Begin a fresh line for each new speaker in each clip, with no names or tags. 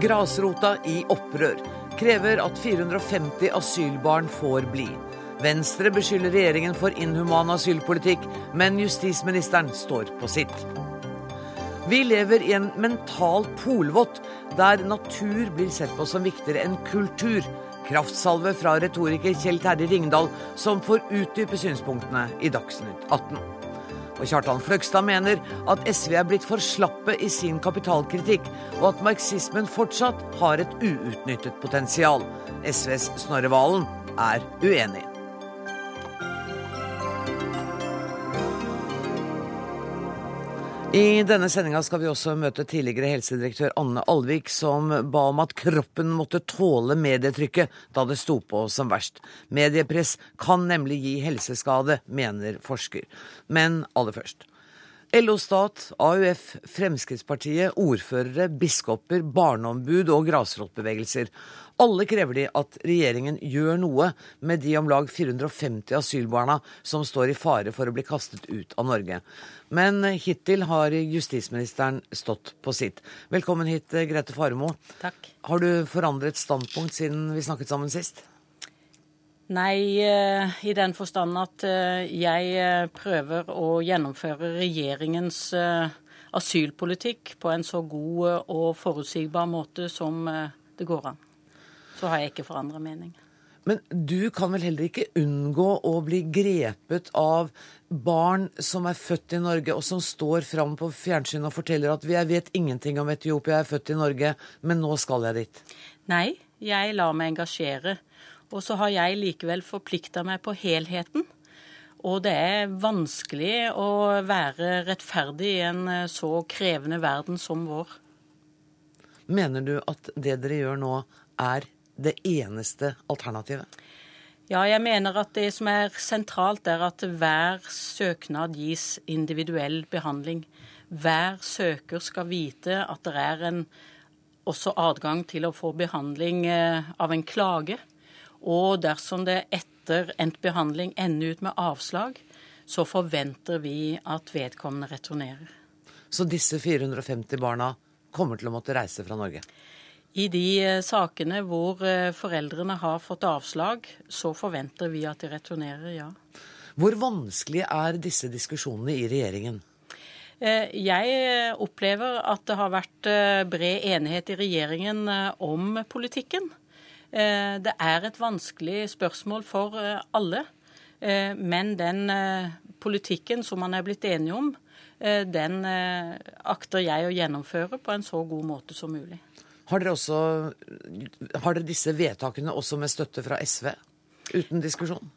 Grasrota i opprør. Krever at 450 asylbarn får bli. Venstre beskylder regjeringen for inhuman asylpolitikk, men justisministeren står på sitt. Vi lever i en mental polvott, der natur blir sett på som viktigere enn kultur. Kraftsalve fra retoriker Kjell Terje Ringdal, som får utdype synspunktene i Dagsnytt 18. Og Kjartan Fløgstad mener at SV er blitt for slappe i sin kapitalkritikk, og at marxismen fortsatt har et uutnyttet potensial. SVs Snorre Valen er uenig. I denne sendinga skal vi også møte tidligere helsedirektør Anne Alvik, som ba om at kroppen måtte tåle medietrykket da det sto på som verst. Mediepress kan nemlig gi helseskade, mener forsker. Men aller først. LO Stat, AUF, Fremskrittspartiet, ordførere, biskoper, barneombud og grasrotbevegelser. Alle krever de at regjeringen gjør noe med de om lag 450 asylbarna som står i fare for å bli kastet ut av Norge. Men hittil har justisministeren stått på sitt. Velkommen hit, Grete Faremo.
Takk.
Har du forandret standpunkt siden vi snakket sammen sist?
Nei, eh, i den forstand at eh, jeg eh, prøver å gjennomføre regjeringens asylpolitikk på en så god og forutsigbar måte som det går an. Så har jeg ikke forandra mening.
Men du kan vel heller ikke unngå å bli grepet av barn som er født i Norge, og som står fram på fjernsyn og forteller at 'jeg vet ingenting om Etiopia, jeg er født i Norge, men nå skal jeg dit'?
Nei, jeg lar meg engasjere. Og så har jeg likevel forplikta meg på helheten. Og det er vanskelig å være rettferdig i en eh, så krevende verden som vår.
Mener du at det dere gjør nå, er det eneste alternativet?
Ja, jeg mener at det som er sentralt, er at hver søknad gis individuell behandling. Hver søker skal vite at det er en, også adgang til å få behandling eh, av en klage. Og dersom det etter endt behandling ender ut med avslag, så forventer vi at vedkommende returnerer.
Så disse 450 barna kommer til å måtte reise fra Norge?
I de eh, sakene hvor eh, foreldrene har fått avslag, så forventer vi at de returnerer, ja.
Hvor vanskelig er disse diskusjonene i regjeringen?
Eh, jeg opplever at det har vært bred enighet i regjeringen om politikken. Det er et vanskelig spørsmål for alle. Men den politikken som man er blitt enige om, den akter jeg å gjennomføre på en så god måte som mulig.
Har dere, også, har dere disse vedtakene også med støtte fra SV? Uten diskusjon?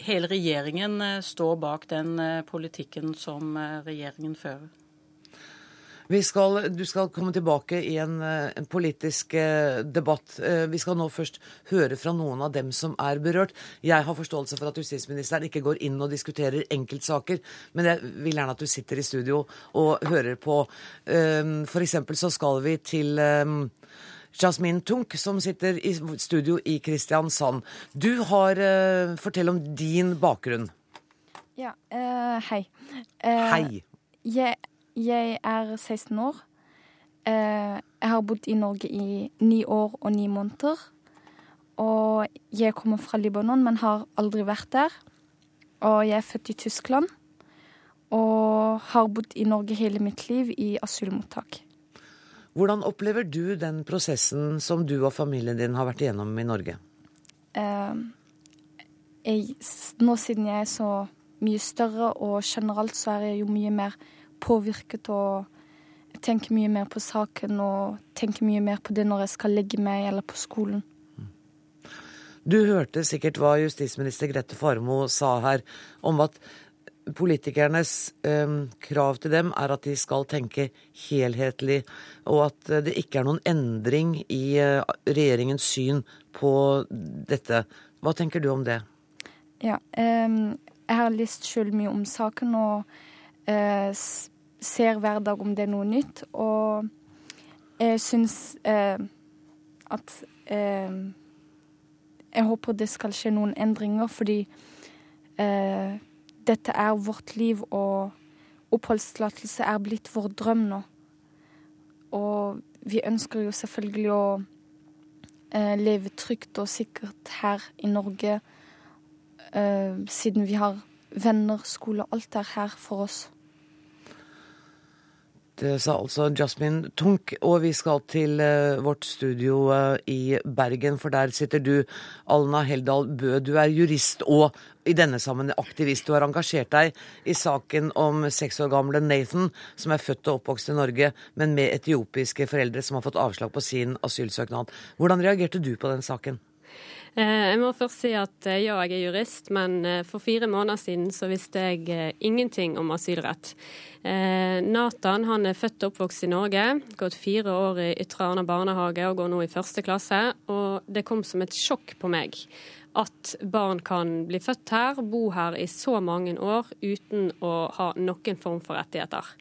Hele regjeringen står bak den politikken som regjeringen fører.
Skal, du skal komme tilbake i en, eh, en, politisk eh, debatt. Eh, vi skal nå først høre fra noen av dem som er berørt. Jeg har forståelse for at justisministeren ikke går inn og diskuterer enkeltsaker, men jeg vil gjerne at du sitter i studio og hører på. F.eks. så skal vi til Jasmin Tunk, som sitter i studio i Kristiansand. Du har Fortell om din bakgrunn.
Ja, uh, hei.
Uh, hei.
Jeg jeg er 16 år. Eh, jeg har bodd i Norge i ni år og ni måneder. Og jeg kommer fra Libanon, men har aldri vært der. Og jeg er født i Tyskland. Og har bodd i Norge hele mitt liv i asylmottak.
Hvordan opplever du den prosessen som du og familien din har vært igjennom i Norge?
Eh, jeg, nå siden jeg er så mye større og generelt så er jeg jo mye mer påvirket og tenker mye mer på saken og tenker mye mer på det når jeg skal legge meg eller på skolen.
Du hørte sikkert hva justisminister Grete Farmo sa her om at politikernes um, krav til dem er at de skal tenke helhetlig, og at det ikke er noen endring i uh, regjeringens syn på dette. Hva tenker du om det?
Ja, um, jeg har lest sjøl mye om saken, og eh, ser hver dag om det er noe nytt. Og jeg syns eh, at eh, Jeg håper det skal skje noen endringer, fordi eh, dette er vårt liv, og oppholdstillatelse er blitt vår drøm nå. Og vi ønsker jo selvfølgelig å eh, leve trygt og sikkert her i Norge, eh, siden vi har venner, skole, alt er her for oss.
Det sa altså Jasmin Tunk, og vi skal til uh, vårt studio uh, i Bergen, for der sitter du, Alna Heldal Bø. Du er jurist og i denne sammenheng aktivist. Du har engasjert deg i saken om seks år gamle Nathan, som er født og oppvokst i Norge, men med etiopiske foreldre som har fått avslag på sin asylsøknad. Hvordan reagerte du på den saken?
Eh, jeg må først si at ja, jeg er jurist, men for fire måneder siden så visste jeg ingenting om asylrett. Eh, Nathan han er født og oppvokst i Norge, gått fire år i Ytre Arna barnehage og går nå i første klasse. Og det kom som et sjokk på meg at barn kan bli født her, bo her i så mange år uten å ha noen form for rettigheter.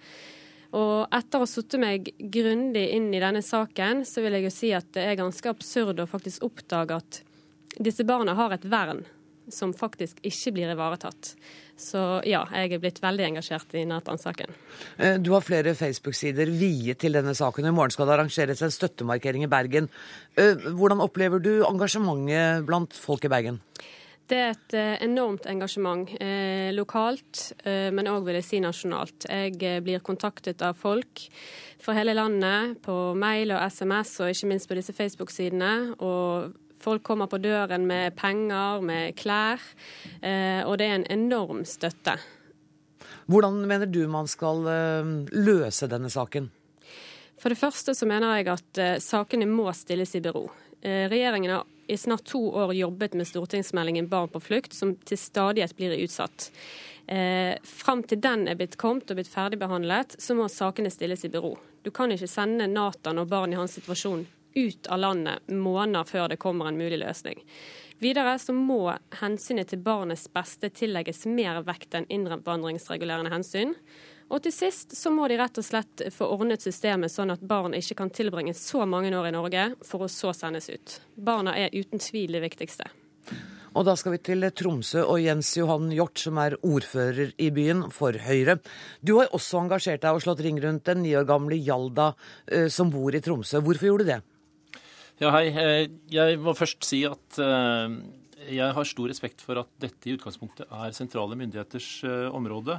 Og etter å ha satt meg grundig inn i denne saken, så vil jeg jo si at det er ganske absurd å faktisk oppdage at disse barna har et vern som faktisk ikke blir ivaretatt. Så ja, jeg er blitt veldig engasjert i Nathan-saken.
Eh, du har flere Facebook-sider viet til denne saken. I morgen skal det arrangeres en støttemarkering i Bergen. Eh, hvordan opplever du engasjementet blant folk i Bergen?
Det er et eh, enormt engasjement eh, lokalt, eh, men òg vil jeg si nasjonalt. Jeg blir kontaktet av folk fra hele landet på mail og SMS, og ikke minst på disse Facebook-sidene. og Folk kommer på døren med penger, med klær, eh, og det er en enorm støtte.
Hvordan mener du man skal eh, løse denne saken?
For det første så mener jeg at eh, sakene må stilles i bero. Regjeringen har i snart to år jobbet med stortingsmeldingen Barn på flukt, som til stadighet blir utsatt. Eh, Fram til den er blitt kommet og blitt ferdigbehandlet, så må sakene stilles i bero. Du kan ikke sende Nathan og barn i hans situasjon ut av landet måneder før det kommer en mulig løsning. Videre så må hensynet til barnets beste tillegges mer vekt enn innvandringsregulerende hensyn. Og til sist så må de rett og slett få ordnet systemet sånn at barn ikke kan tilbringe så mange år i Norge for å så sendes ut. Barna er uten tvil det viktigste.
Og da skal vi til Tromsø og Jens Johan Hjort, som er ordfører i byen for Høyre. Du har også engasjert deg og slått ring rundt den ni år gamle Hjalda eh, som bor i Tromsø. Hvorfor gjorde du det?
Ja, hei. Eh, jeg må først si at eh, jeg har stor respekt for at dette i utgangspunktet er sentrale myndigheters eh, område.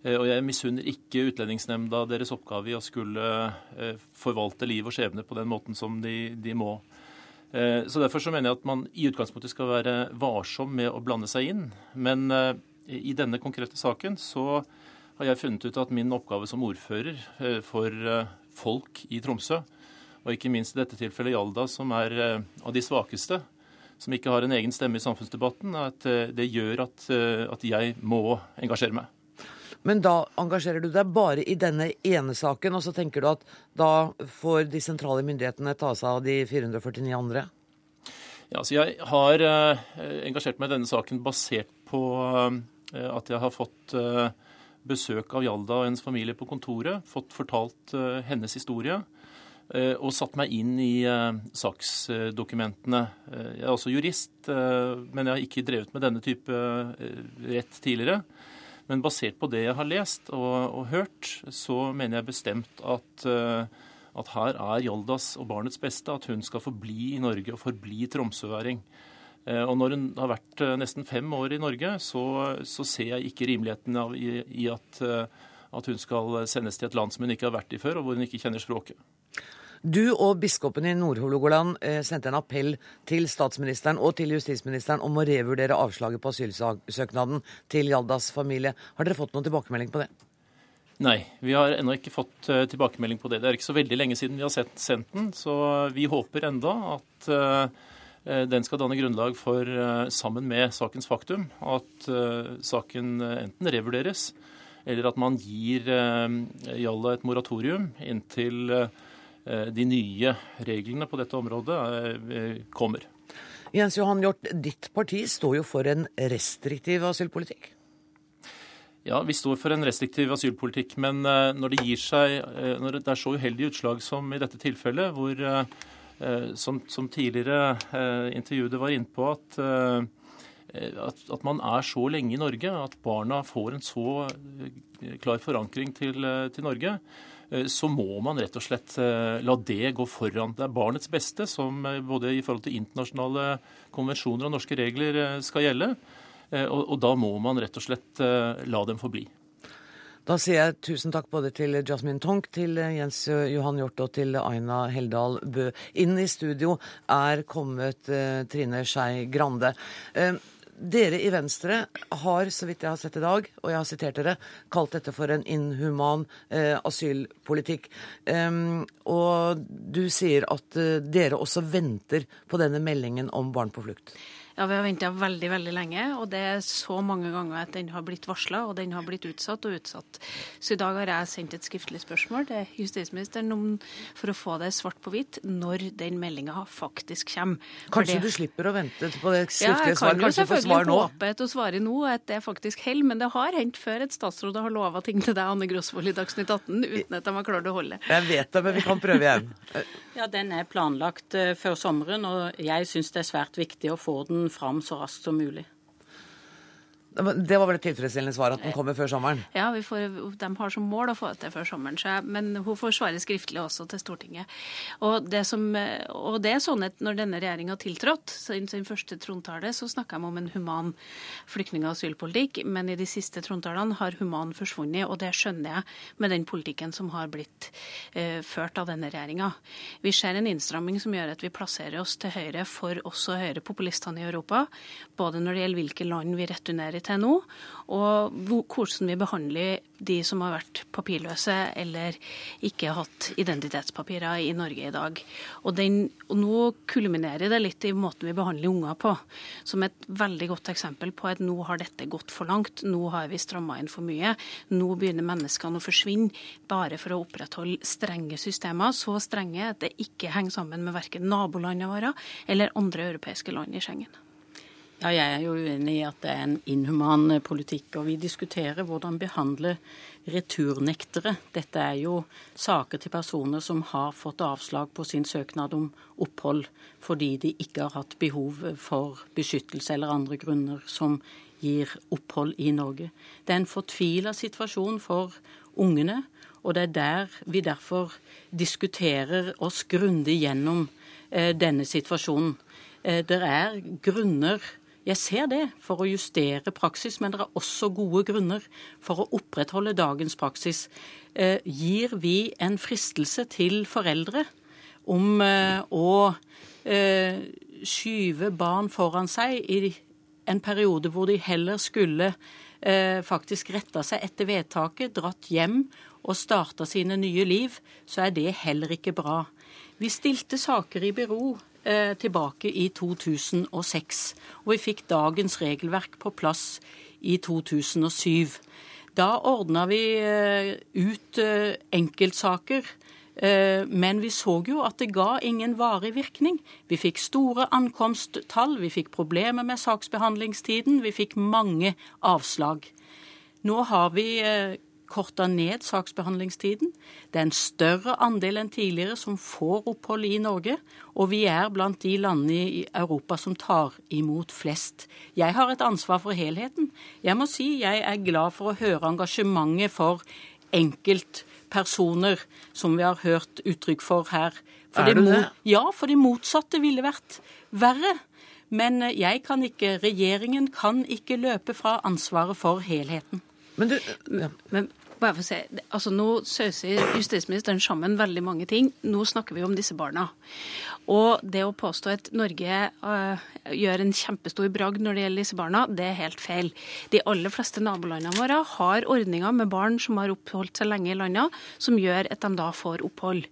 Og jeg misunner ikke Utlendingsnemnda deres oppgave i å skulle forvalte liv og skjebne på den måten som de, de må. Så Derfor så mener jeg at man i utgangspunktet skal være varsom med å blande seg inn. Men i denne konkrete saken så har jeg funnet ut at min oppgave som ordfører for folk i Tromsø og ikke minst i dette tilfellet Hjalda, som er eh, av de svakeste, som ikke har en egen stemme i samfunnsdebatten, at eh, det gjør at, eh, at jeg må engasjere meg.
Men da engasjerer du deg bare i denne ene saken, og så tenker du at da får de sentrale myndighetene ta seg av de 449 andre?
Ja, så Jeg har engasjert meg i denne saken basert på at jeg har fått besøk av Hjalda og hennes familie på kontoret. Fått fortalt hennes historie. Eh, og satt meg inn i uh, saksdokumentene. Uh, jeg er også jurist, men jeg har ikke drevet med denne type rett tidligere. Men basert på det jeg har lest og, og hørt, så mener jeg bestemt at, at her er Hjaldas og barnets beste. At hun skal forbli i Norge og forbli tromsøværing. Og når hun har vært nesten fem år i Norge, så, så ser jeg ikke rimeligheten av, i, i at, at hun skal sendes til et land som hun ikke har vært i før, og hvor hun ikke kjenner språket.
Du og biskopen i Nord-Hålogaland eh, sendte en appell til statsministeren og til justisministeren om å revurdere avslaget på asylsøknaden til Jaldas familie. Har dere fått noen tilbakemelding på det?
Nei, vi har ennå ikke fått uh, tilbakemelding på det. Det er ikke så veldig lenge siden vi har sett, sendt den, så vi håper enda at uh, den skal danne grunnlag for, sammen med sakens faktum, at saken enten revurderes, eller at man gir Jalla et moratorium inntil Eh, de nye reglene på dette området eh, kommer.
Jens Johan Hjort, ditt parti står jo for en restriktiv asylpolitikk?
Ja, vi står for en restriktiv asylpolitikk. Men eh, når det gir seg, når det er så uheldige utslag som i dette tilfellet, hvor som, som tidligere intervjuet var inne på, at at, at, man er så lenge i Norge, at barna får en så klar forankring til, til Norge, så må man rett og slett la det gå foran. Det er barnets beste som både i forhold til internasjonale konvensjoner og norske regler skal gjelde. Og, da må man rett og slett la dem få bli.
Da sier jeg tusen takk både til Jasmin Tonk, til Jens Johan Hjort og til Aina Heldal Bø. Inn i studio er kommet eh, Trine Skei Grande. Eh, dere i Venstre har, så vidt jeg har sett i dag, og jeg har sitert dere, kalt dette for en inhuman eh, asylpolitikk. Um, og du sier at uh, dere også venter på denne meldingen om barn på flukt.
Ja, Vi har venta veldig veldig lenge, og det er så mange ganger at den har blitt varsla og den har blitt utsatt og utsatt. Så i dag har jeg sendt et skriftlig spørsmål til justisministeren om, for å få det svart på hvitt når den meldinga faktisk kommer.
Kanskje det, du slipper å vente på det skriftlige svaret?
Ja, jeg kan jo selvfølgelig håpe å svare nå at det faktisk holder, men det har hendt før et statsråd har lova ting til deg, Anne Grosvold, i Dagsnytt 18 uten at de har klart å holde.
Jeg vet det, men vi kan prøve igjen.
Ja, Den er planlagt uh, før sommeren, og jeg syns det er svært viktig å få den fram så raskt som mulig.
Det var vel et tilfredsstillende svar at den kommer før sommeren?
Ja, får, de har som mål å få det til før sommeren. Jeg, men hun får svare skriftlig også til Stortinget. Og det, som, og det er sånn at når denne regjeringa tiltrådte, sin, første trontale, så snakka de om en human flyktning- og asylpolitikk. Men i de siste trontalene har human forsvunnet, og det skjønner jeg med den politikken som har blitt uh, ført av denne regjeringa. Vi ser en innstramming som gjør at vi plasserer oss til høyre for også høyrepopulistene i Europa, både når det gjelder hvilke land vi returnerer til nå, og hvordan vi behandler de som har vært papirløse eller ikke hatt identitetspapirer i Norge i dag. Og, den, og nå kulminerer det litt i måten vi behandler unger på, som et veldig godt eksempel på at nå har dette gått for langt, nå har vi stramma inn for mye, nå begynner menneskene å forsvinne bare for å opprettholde strenge systemer, så strenge at det ikke henger sammen med verken nabolandene våre eller andre europeiske land i Schengen.
Ja, jeg er jo uenig i at det er en inhuman eh, politikk. Og vi diskuterer hvordan behandle returnektere. Dette er jo saker til personer som har fått avslag på sin søknad om opphold fordi de ikke har hatt behov for beskyttelse eller andre grunner som gir opphold i Norge. Det er en fortvila situasjon for ungene, og det er der vi derfor diskuterer oss grundig gjennom eh, denne situasjonen. Eh, det er grunner jeg ser det for å justere praksis, men det er også gode grunner for å opprettholde dagens praksis. Eh, gir vi en fristelse til foreldre om eh, å eh, skyve barn foran seg i en periode hvor de heller skulle faktisk retta seg etter vedtaket, dratt hjem og starta sine nye liv, så er det heller ikke bra. Vi stilte saker i bero eh, tilbake i 2006. Og vi fikk dagens regelverk på plass i 2007. Da ordna vi eh, ut eh, enkeltsaker. Men vi så jo at det ga ingen varig virkning. Vi fikk store ankomsttall, vi fikk problemer med saksbehandlingstiden, vi fikk mange avslag. Nå har vi korta ned saksbehandlingstiden. Det er en større andel enn tidligere som får opphold i Norge, og vi er blant de landene i Europa som tar imot flest. Jeg har et ansvar for helheten. Jeg må si jeg er glad for å høre engasjementet for enkeltpersoner, som vi har hørt uttrykk for her. For
er du det?
Ja, for det motsatte ville vært verre. Men jeg kan ikke, regjeringen kan ikke løpe fra ansvaret for helheten.
Men du ja.
Men bare for å si, altså Nå sauser justisministeren sammen veldig mange ting. Nå snakker vi om disse barna. Og det å påstå at Norge øh, gjør en kjempestor bragd når det gjelder disse barna, det er helt feil. De aller fleste nabolandene våre har ordninger med barn som har oppholdt seg lenge i landet, som gjør at de da får opphold.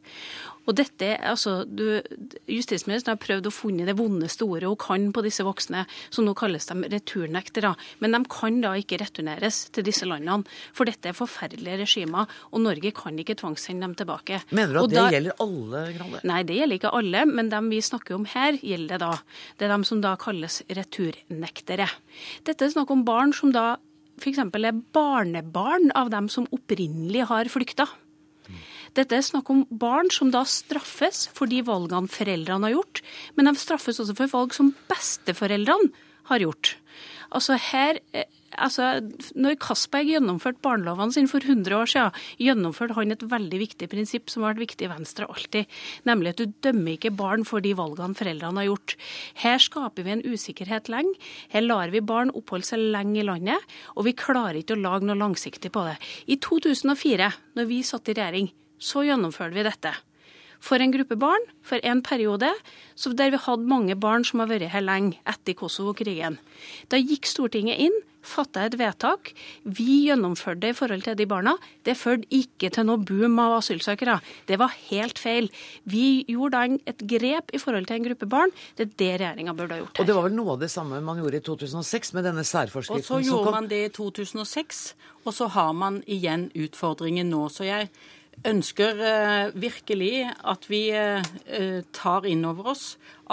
Og dette, altså, du, Justisministeren har prøvd å funne det vondeste ordet hun kan på disse voksne, som nå kalles de returnektere. Men de kan da ikke returneres til disse landene, for dette er forferdelige regimer, og Norge kan ikke tvangssende dem tilbake.
Mener du at
og
det
da,
gjelder alle? Grande?
Nei, det gjelder ikke alle, men dem vi snakker om her, gjelder det da. Det er dem som da kalles returnektere. Dette er snakk om barn som da f.eks. er barnebarn av dem som opprinnelig har flykta. Dette er snakk om barn som da straffes for de valgene foreldrene har gjort, men de straffes også for valg som besteforeldrene har gjort. Altså her eh, altså, når Castberg gjennomførte barnelovene sine for 100 år siden, gjennomførte han et veldig viktig prinsipp som har vært viktig i Venstre alltid, nemlig at du dømmer ikke barn for de valgene foreldrene har gjort. Her skaper vi en usikkerhet lenge. Her lar vi barn oppholde seg lenge i landet, og vi klarer ikke å lage noe langsiktig på det. I 2004, når vi satt i regjering, så gjennomførte vi dette for en gruppe barn for en periode der vi hadde mange barn som har vært her lenge etter Kosovo-krigen. Da gikk Stortinget inn, fatta et vedtak. Vi gjennomførte det i forhold til de barna. Det førte ikke til noe boom av asylsøkere. Det var helt feil. Vi gjorde da et grep i forhold til en gruppe barn. Det er det regjeringa burde ha gjort
her. Og det var vel noe av det samme man gjorde i 2006 med denne særforskriften?
Og så gjorde man det i 2006, og så har man igjen utfordringen nå. Så jeg ønsker eh, virkelig at vi eh, tar inn over oss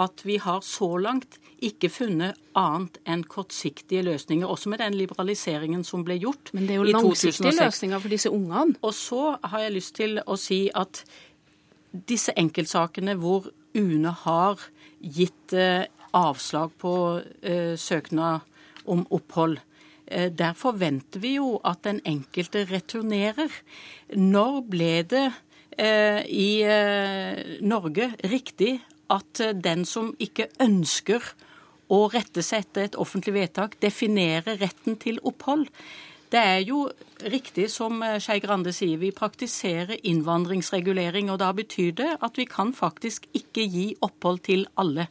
at vi har så langt ikke funnet annet enn kortsiktige løsninger, også med den liberaliseringen som ble gjort i 2006.
Men det er jo langsiktige løsninger for disse ungene.
Og så har jeg lyst til å si at disse enkeltsakene hvor UNE har gitt eh, avslag på søknad om opphold, Eh, der forventer vi jo at den enkelte returnerer. Når ble det eh, i eh, Norge riktig at den som ikke ønsker å rette seg etter et offentlig vedtak, definerer retten til opphold? Det er jo riktig som Skei Grande sier, vi praktiserer innvandringsregulering. Og da betyr det at vi kan faktisk ikke gi opphold til alle.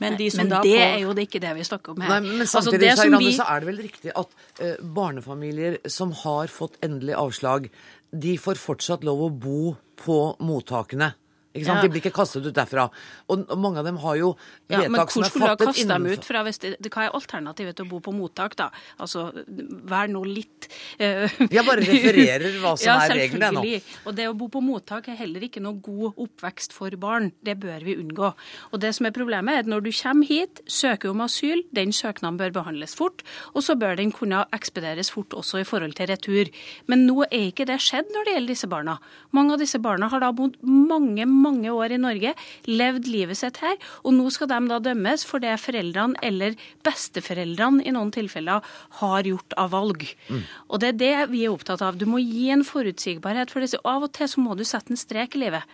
Men, de men det får... er jo det ikke det vi snakker om her.
Nei, men altså, samtidig altså, vi... så er det vel riktig at uh, barnefamilier som har fått endelig avslag, de får fortsatt lov å bo på mottakene. Ja. De blir ikke kastet ut derfra. Og mange av dem har jo vedtak ja, som er fattet innenfor Men hvor skulle du ha kastet dem ut fra? Hvis det, hva er alternativet til å bo på mottak, da? Altså, vær nå litt uh, Jeg bare refererer hva som ja, er reglene nå.
Og det å bo på mottak er heller ikke noe god oppvekst for barn. Det bør vi unngå. Og det som er problemet, er at når du kommer hit, søker om asyl, den søknaden bør behandles fort, og så bør den kunne ekspederes fort også i forhold til retur. Men nå er ikke det skjedd når det gjelder disse barna. Mange av disse barna har da bodd mange, mange år i Norge, levd livet sitt her, og nå skal de da dømmes for det foreldrene eller besteforeldrene i noen tilfeller har gjort av valg. Mm. Og det er det vi er opptatt av. Du må gi en forutsigbarhet for disse. Av og til så må du sette en strek i livet.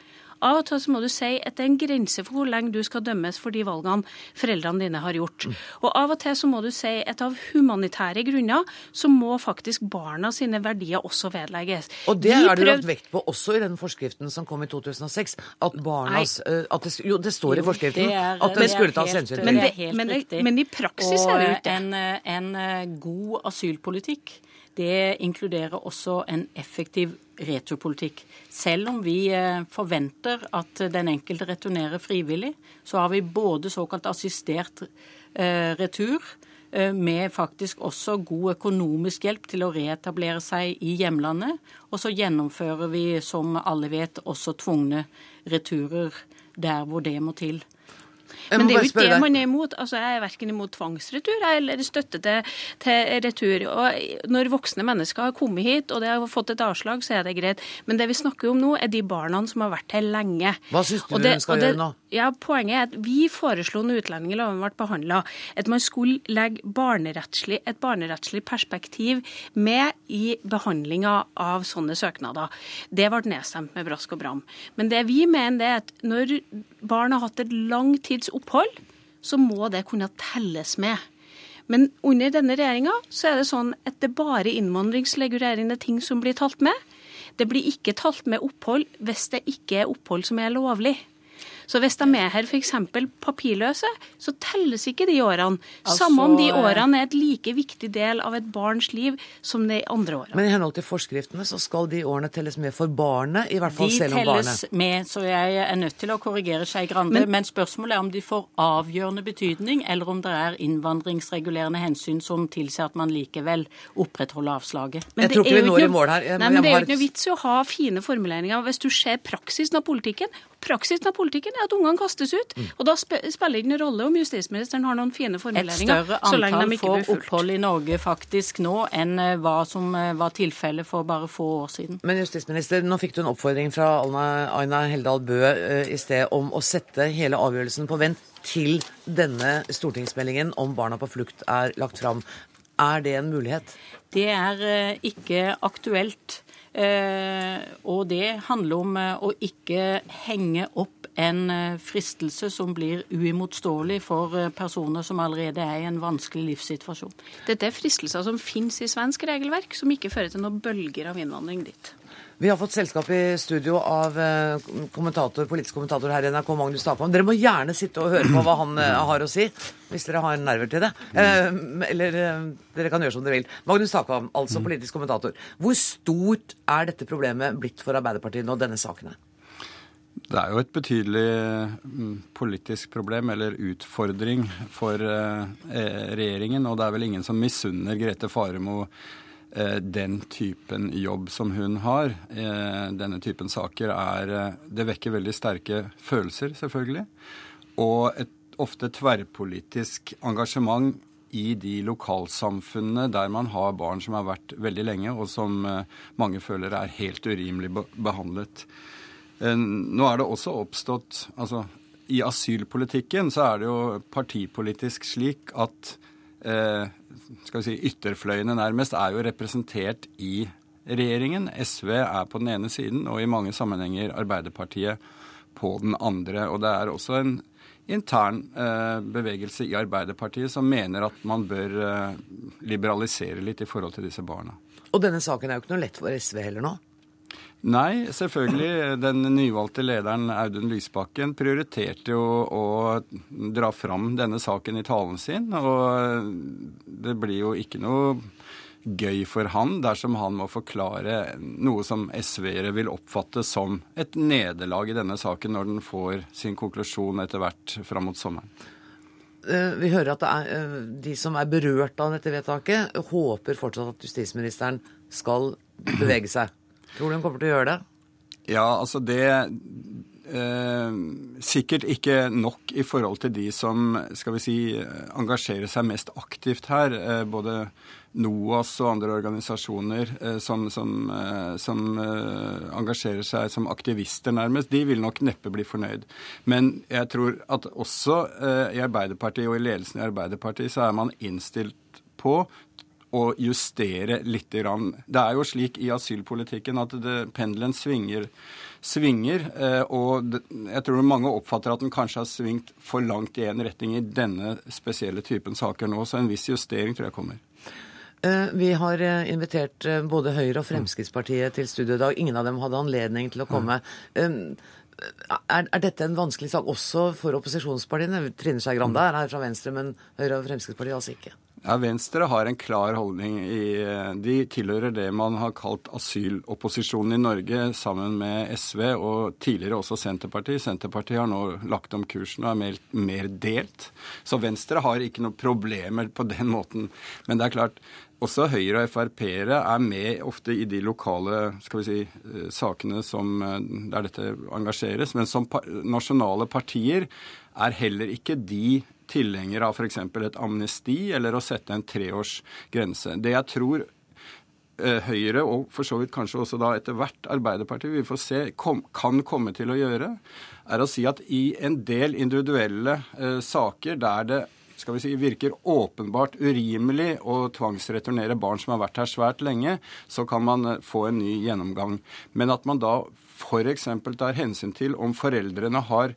Av og til så må du si at det er en grense for hvor lenge du skal dømmes for de valgene foreldrene dine har gjort. Og av og til så må du si at av humanitære grunner så må faktisk barna sine verdier også vedlegges.
Og det har du lagt vekt på også i den forskriften som kom i 2006, at barnas eh, at det, Jo, det står i forskriften det er, at det skulle tas hensyn til.
Men, det, men, men, i praksis og er det jo ikke
en, en eh, god asylpolitikk det inkluderer også en effektiv returpolitikk. Selv om vi eh, forventer at den enkelte returnerer frivillig, så har vi både såkalt assistert eh, retur, eh, med faktisk også god økonomisk hjelp til å reetablere seg i hjemlandet. Og så gjennomfører vi, som alle vet, også tvungne returer der hvor det må til.
Men det er jo ikke det man er imot. Altså, Jeg er verken imot tvangsretur eller støtte til, til, retur. Og Når voksne mennesker har kommet hit og det har fått et avslag, så er det greit. Men det vi snakker om nå, er de barna som har vært her lenge.
Hva syns du de skal det, gjøre nå?
Ja, Poenget er at vi foreslo når utlendingsloven ble behandla, at man skulle legge barnerettslig, et barnerettslig perspektiv med i behandlinga av sånne søknader. Det ble nedstemt med brask og bram. Men det vi mener, er at når barn har hatt et lang opphold, så må det kunne telles med. Men under denne regjeringa så er det sånn at det bare innvandringsregulerende ting som blir talt med. Det blir ikke talt med opphold hvis det ikke er opphold som er lovlig. Så hvis de er her f.eks. papirløse, så telles ikke de årene. Altså, Samme om de årene er et like viktig del av et barns liv som de andre årene.
Men i henhold til forskriftene så skal de årene telles med for barnet, i hvert fall de selv om barnet De
telles med, så jeg er nødt til å korrigere Skei Grande. Men, men, spørsmålet er om de får avgjørende betydning, eller om det er innvandringsregulerende hensyn som tilsier at man likevel opprettholder avslaget.
Men jeg tror ikke vi når i mål her.
nei, men Det er jo ikke noe vits i å ha fine formuleringer hvis du ser praksisen av politikken. Praksisen av politikken er at ungene kastes ut. Mm. Og da spiller det ingen rolle om justisministeren har noen fine formuleringer.
Et større antall får opphold i Norge faktisk nå enn eh, hva som eh, var tilfellet for bare få år siden.
Men justisminister, nå fikk du en oppfordring fra Aina Heldal Bø eh, i sted om å sette hele avgjørelsen på vent til denne stortingsmeldingen om barna på flukt er lagt fram. Er det en mulighet?
Det er ikke aktuelt. Eh, og det handler om eh, å ikke henge opp en eh, fristelse som blir uimotståelig for personer som allerede er i en vanskelig livssituasjon.
Dette er fristelser som finnes i svensk regelverk, som ikke fører til noen bølger av innvandring dit.
Vi har fått selskap i studio av eh, kommentator, politisk kommentator her i NRK, Magnus Takvam. Dere må gjerne sitte og høre på hva han eh, har å si, hvis dere har nerver til det. Eh, eller dere kan gjøre som dere vil. Magnus Takvam, altså politisk kommentator. Hvor stort er dette problemet blitt for Arbeiderpartiet nå, denne saken?
Det er jo et betydelig mm, politisk problem, eller utfordring, for regjeringen. Og det er vel ingen som misunner Grete Faremo den typen jobb som hun har, eh, denne typen saker, er eh, Det vekker veldig sterke følelser, selvfølgelig. Og et ofte tverrpolitisk engasjement i de lokalsamfunnene der man har barn som har vært veldig lenge, og som mange føler er helt urimelig behandlet. Nå er det også oppstått altså I asylpolitikken så er det jo partipolitisk slik at eh, skal vi si, ytterfløyene nærmest er jo representert i regjeringen. SV er på den ene siden, og i mange sammenhenger Arbeiderpartiet på den andre. Og det er også en intern eh, bevegelse i Arbeiderpartiet som mener at man bør eh, liberalisere litt i forhold til disse barna.
Og denne saken er jo ikke noe lett for SV heller nå?
Nei, selvfølgelig. Den nyvalgte lederen Audun Lysbakken prioriterte jo å dra fram denne saken i talen sin. Og det blir jo ikke noe gøy for han dersom han må forklare noe som SV-ere vil oppfatte som et nederlag i denne saken når den får sin konklusjon etter hvert fram mot sommeren.
Eh, vi hører at er, eh, de som er berørt av dette vedtaket, håper fortsatt at justisministeren skal bevege seg. Tror du hun kommer til å gjøre det?
Ja, altså det eh, Sikkert ikke nok i forhold til de som skal vi si, engasjerer seg mest aktivt her. Eh, både NOAS og andre organisasjoner eh, som, som, eh, som eh, engasjerer seg som aktivister, nærmest. De vil nok neppe bli fornøyd. Men jeg tror at også eh, i Arbeiderpartiet og i ledelsen i Arbeiderpartiet så er man innstilt på å justere litt. Det er jo slik i asylpolitikken at det, pendelen svinger, svinger. Eh, og jeg tror mange oppfatter at den kanskje har svingt for langt i én retning i denne spesielle typen saker nå. Så en viss justering tror jeg kommer.
Eh, vi har eh, invitert både Høyre og Fremskrittspartiet til studio i dag. Ingen av dem hadde anledning til å komme. Er, er, dette en vanskelig sak også for opposisjonspartiene? Trine Skei Grande er her fra Venstre, men Høyre og Fremskrittspartiet altså ikke.
Ja, Venstre har en klar holdning. I, de tilhører det man har kalt asylopposisjonen i Norge, sammen med SV og tidligere også Senterpartiet. Senterpartiet har nå lagt om kursen og er mer, mer delt. Så Venstre har ikke noen problemer på den måten. Men det er klart, også Høyre og Frp-ere er med ofte i de lokale skal vi si, eh, sakene som, eh, der dette engasjeres. Men som nasjonale partier er heller ikke de tilhenger av f.eks. et amnesti eller å sette en treårsgrense. Det jeg tror eh, Høyre, og for så vidt kanskje også da etter hvert Arbeiderpartiet, vi får se, kom, kan komme til å gjøre, er å si at i en del individuelle eh, saker der det skal vi si, virker åpenbart urimelig å tvangsreturnere barn som har vært her svært lenge, så kan man eh, få en ny gjennomgang. Men at man da f.eks. tar hensyn til om foreldrene har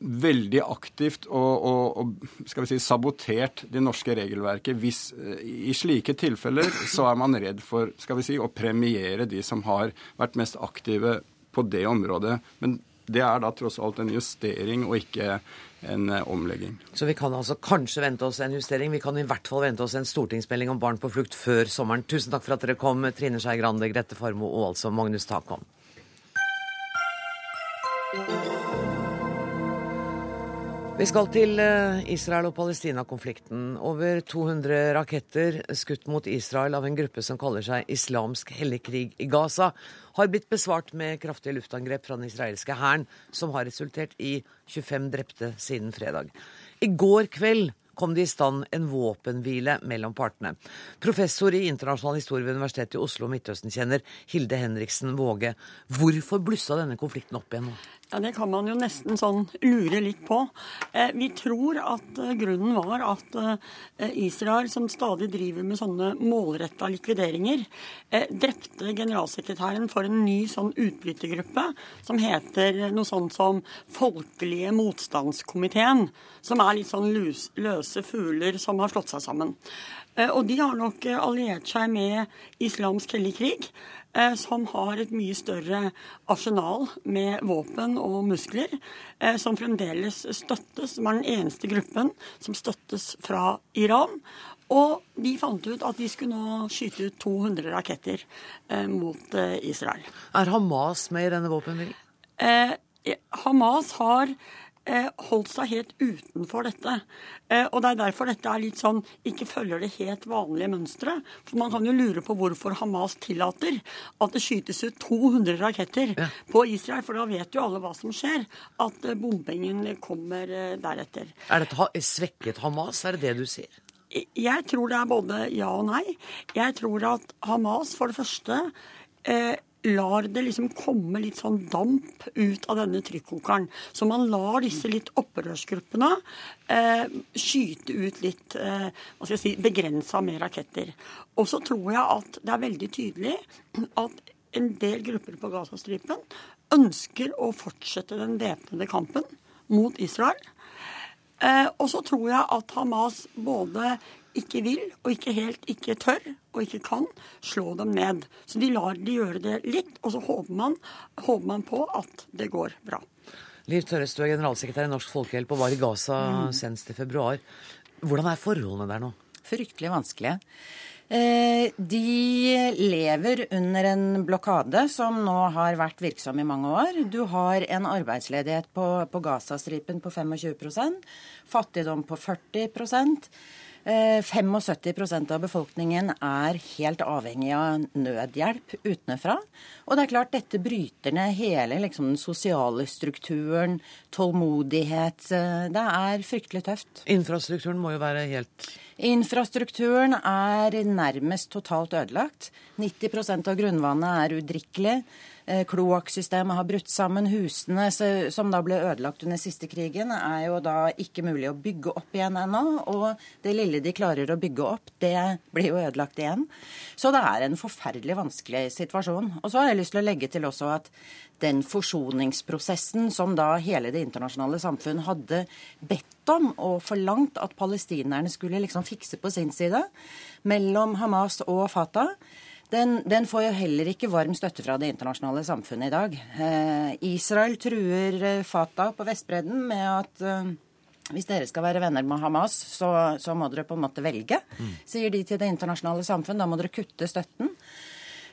veldig aktivt og, og, og, skal vi si, sabotert det norske regelverket. Hvis, eh, I slike tilfeller så er man redd for skal vi si, å premiere de som har vært mest aktive på det området. Men det er da tross alt en justering og ikke en eh, omlegging.
Så vi kan altså kanskje vente oss en justering. Vi kan i hvert fall vente oss en stortingsmelding om barn på flukt før sommeren. Tusen takk for at dere kom, Trine Skei Grande, Grete Farmo og altså Magnus Takvam. Vi skal til eh, Israel- og Palestina-konflikten. Over 200 raketter skutt mot Israel av en gruppe som kaller seg Islamsk hellig krig i Gaza, har blitt besvart med kraftige luftangrep fra den israelske hæren, som har resultert i 25 drepte siden fredag. I går kveld kom det i stand en våpenhvile mellom partene. Professor i internasjonal historie ved Universitetet i Oslo og Midtøsten-kjenner Hilde Henriksen Våge. Hvorfor blussa denne konflikten opp igjen nå?
Ja, Det kan man jo nesten sånn lure litt på. Eh, vi tror at eh, grunnen var at eh, Israel, som stadig driver med sånne målretta likvideringer, drepte generalsekretæren for en ny sånn utbrytergruppe som heter noe sånt som Folkelige motstandskomiteen. Som er litt sånn løse fugler som har slått seg sammen. Eh, og de har nok eh, alliert seg med islamsk hellig krig. Eh, som har et mye større arsenal med våpen og muskler, som fremdeles støttes, som er den eneste gruppen som støttes fra Iran. Og de fant ut at de skulle nå skyte ut 200 raketter mot Israel.
Er Hamas med i denne våpenhvilen?
Eh, Hamas har holdt seg helt utenfor dette. Eh, og det er derfor dette er litt sånn ikke følger det helt vanlige mønsteret. For man kan jo lure på hvorfor Hamas tillater at det skytes ut 200 raketter ja. på Israel. For da vet jo alle hva som skjer. At eh, bombingen kommer deretter.
Er dette svekket Hamas, er det det du sier?
Jeg tror det er både ja og nei. Jeg tror at Hamas for det første eh, lar det liksom komme litt sånn damp ut av denne trykkokeren. Så man lar disse litt opprørsgruppene eh, skyte ut litt eh, hva skal jeg si, begrensa med raketter. Og så tror jeg at det er veldig tydelig at en del grupper på Gazastripen ønsker å fortsette den væpnede kampen mot Israel. Eh, og så tror jeg at Hamas både ikke vil, og ikke helt ikke tør, og ikke kan, slå dem ned. Så de lar de gjøre det litt, og så håper man, håper man på at det går bra.
Liv Tørres, du er generalsekretær i Norsk Folkehjelp og var i Gaza mm. senest i februar. Hvordan er forholdene der nå?
Fryktelig vanskelige. Eh, de lever under en blokade som nå har vært virksom i mange år. Du har en arbeidsledighet på, på Gazastripen på 25% fattigdom på 40 75 eh, av befolkningen er helt avhengig av nødhjelp utenfra. Og det er klart dette bryter ned hele liksom, den sosiale strukturen, tålmodighet. Eh, det er fryktelig tøft.
Infrastrukturen må jo være helt
Infrastrukturen er nærmest totalt ødelagt. 90% av grunnvannet er udrikkelig. Eh, kloakksystemet har brutt sammen. Husene som da ble ødelagt under siste krigen, er jo da ikke mulig å bygge opp igjen ennå. Og det lille de klarer å bygge opp, det blir jo ødelagt igjen. Så det er en forferdelig vanskelig situasjon. Og så har jeg lyst til å legge til også at den forsoningsprosessen som da hele det internasjonale samfunn hadde bedt om og forlangt at palestinerne skulle liksom fikse på sin side, mellom Hamas og Fatah, den, den, får jo heller ikke varm støtte fra det internasjonale samfunnet i dag. Eh, Israel truer eh, Fatah på Vestbredden med at eh, hvis dere skal være venner med Hamas, så, så må dere på en måte velge, mm. sier de til det internasjonale samfunn. Da må dere kutte støtten.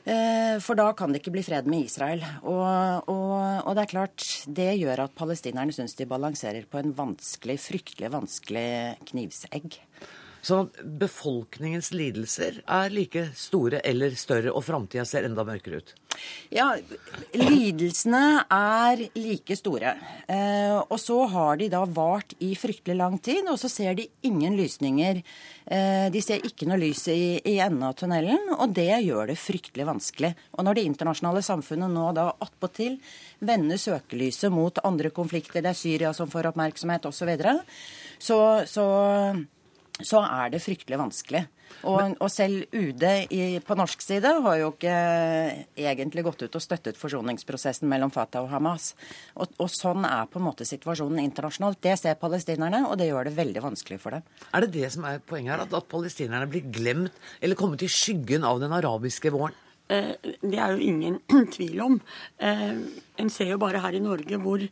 Eh, for da kan det ikke bli fred med Israel. Og, og, og det er klart, det gjør at palestinerne syns de balanserer på en vanskelig, fryktelig vanskelig knivsegg.
Sånn at befolkningens lidelser er like store eller større, og framtida ser enda mørkere ut?
Ja, lidelsene er like store. Eh, og så har de da vart i fryktelig lang tid, og så ser de ingen lysninger. Eh, de ser ikke noe lys i, i enden av tunnelen, og det gjør det fryktelig vanskelig. Og når det internasjonale samfunnet nå da attpåtil vender søkelyset mot andre konflikter, det er Syria som får oppmerksomhet osv., så, så, så så er det fryktelig vanskelig. Og, og selv UD i, på norsk side har jo ikke egentlig gått ut og støttet forsoningsprosessen mellom Fatah og Hamas. Og, og, sånn er på en måte situasjonen internasjonalt. Det ser palestinerne, og det gjør det veldig vanskelig for dem.
Er det det som er poenget her, at, at palestinerne blir glemt eller kommet i skyggen av den arabiske våren?
Eh, det er jo ingen tvil om. Eh, en ser jo bare her i Norge hvor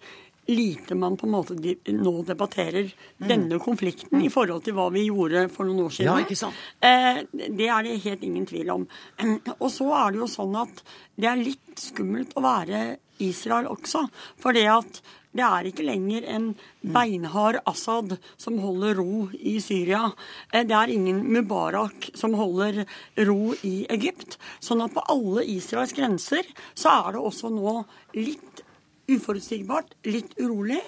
lite man på en måte nå debatterer mm. denne konflikten i forhold til hva vi gjorde for noen år siden.
Ja, ikke sant?
Eh, det er det helt ingen tvil om. Og så er det jo sånn at det er litt skummelt å være Israel også. For det at det er ikke lenger en beinhard Assad som holder ro i Syria. Eh, det er ingen Mubarak som holder ro i Egypt. Sånn at på alle Israels grenser så er det også nå litt uforutsigbart, litt urolig.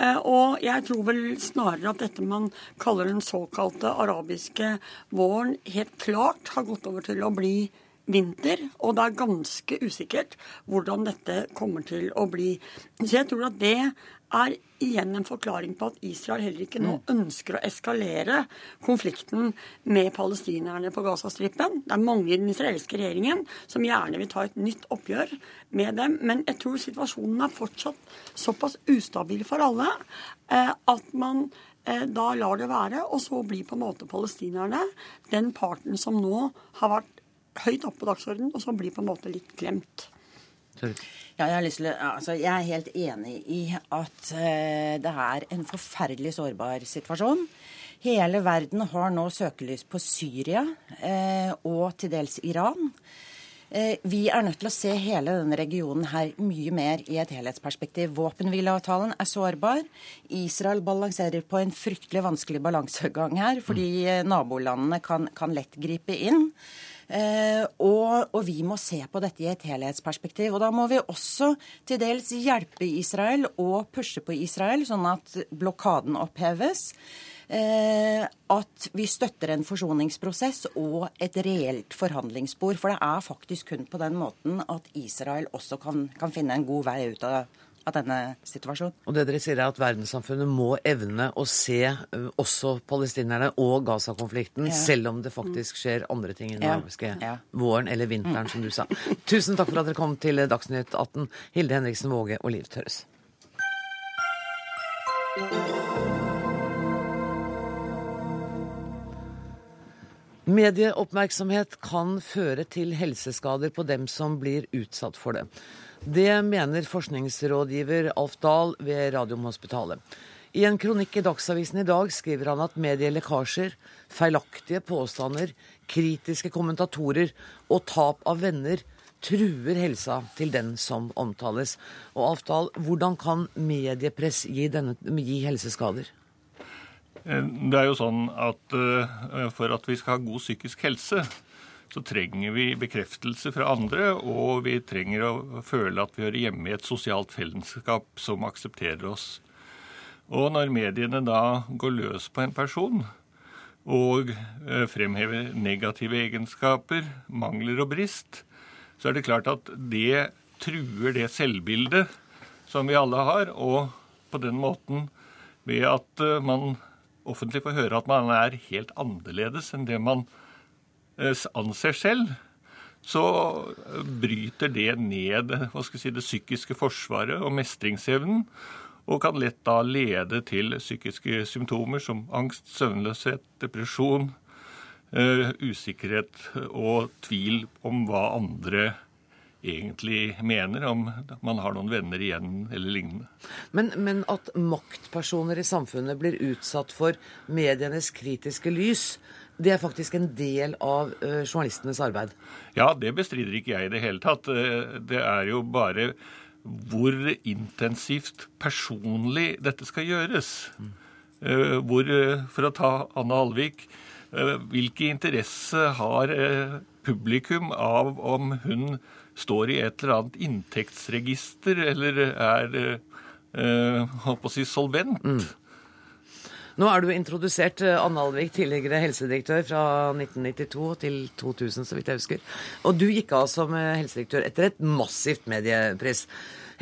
Eh, og jeg tror vel snarere at dette man kaller den såkalte arabiske våren, helt klart har gått over til å bli vinter, og det er ganske usikkert hvordan dette kommer til å bli. Så jeg tror at det er igjen en forklaring på at Israel heller ikke nå mm. ønsker å eskalere konflikten med palestinerne på Gazastripen. Det er mange i den israelske regjeringen som gjerne vil ta et nytt oppgjør med dem. Men jeg tror situasjonen er fortsatt såpass ustabil for alle eh, at man eh, da lar det være. Og så blir på en måte palestinerne den parten som nå har vært høyt oppe på dagsordenen, og som blir på en måte litt glemt.
Ja, jeg, til, altså, jeg, er helt enig i at uh, det er en forferdelig sårbar situasjon. Hele verden har nå søkelys på Syria uh, og til dels Iran. Uh, vi er nødt til å se hele denne regionen her mye mer i et helhetsperspektiv. Våpenhvileavtalen er sårbar. Israel balanserer på en fryktelig vanskelig balansegang her, fordi nabolandene kan, kan lett gripe inn. Eh, og, og, vi må se på dette i et helhetsperspektiv. Og da må vi også til dels hjelpe Israel og pushe på Israel, sånn at blokaden oppheves. Eh, at vi støtter en forsoningsprosess og et reelt forhandlingsspor. For det er faktisk kun på den måten at Israel også kan, kan finne en god vei ut av det av denne situasjonen.
Og det dere sier er at verdenssamfunnet må evne å se også palestinerne og Gaza-konflikten, ja. selv om det faktisk skjer andre ting i den ja. arabiske ja. våren eller vinteren, som du sa. Tusen takk for at dere kom til Dagsnytt 18, Hilde Henriksen Våge og Liv Tørres. Medieoppmerksomhet kan føre til helseskader på dem som blir utsatt for det. Det mener forskningsrådgiver Alf Dahl ved Radiumhospitalet. I en kronikk i Dagsavisen i dag skriver han at medielekkasjer, feilaktige påstander, kritiske kommentatorer og tap av venner truer helsa til den som omtales. Og Alf Dahl, hvordan kan mediepress gi, denne, gi helseskader?
Eh, det er jo sånn at uh, For at vi skal ha god psykisk helse, så trenger vi bekreftelse fra andre, og vi trenger å føle at vi hører hjemme i et sosialt fellesskap som aksepterer oss. Og når mediene da går løs på en person og eh, fremhever negative egenskaper, mangler og brist, så er det klart at det truer det selvbildet som vi alle har, og på den måten ved at eh, man offentlig får høre at man er helt annerledes enn det man Eh, anser selv, så bryter det ned si, det psykiske forsvaret og mestringsevnen, og kan lett da lede til psykiske symptomer som angst, søvnløshet, depresjon, uh, usikkerhet og tvil om hva andre egentlig mener, om man har noen venner igjen eller lignende.
Men, men at maktpersoner i samfunnet blir utsatt for medienes kritiske lys, det er faktisk en del av uh, journalistenes arbeid?
Ja, det bestrider ikke jeg i det hele tatt. Eh, det er jo bare hvor intensivt personlig dette skal gjøres. Mm. Hvor, for å ta Anne Alvik, hvilke interesse har publikum av om hun står i et eller annet inntektsregister eller er holdt på å si solvent? Mm.
Nå er du introdusert, eh, Anne Alvik, tidligere helsedirektør fra 1992 til 2000, så vidt jeg husker. Og du gikk av som eh, helsedirektør etter et massivt mediepress.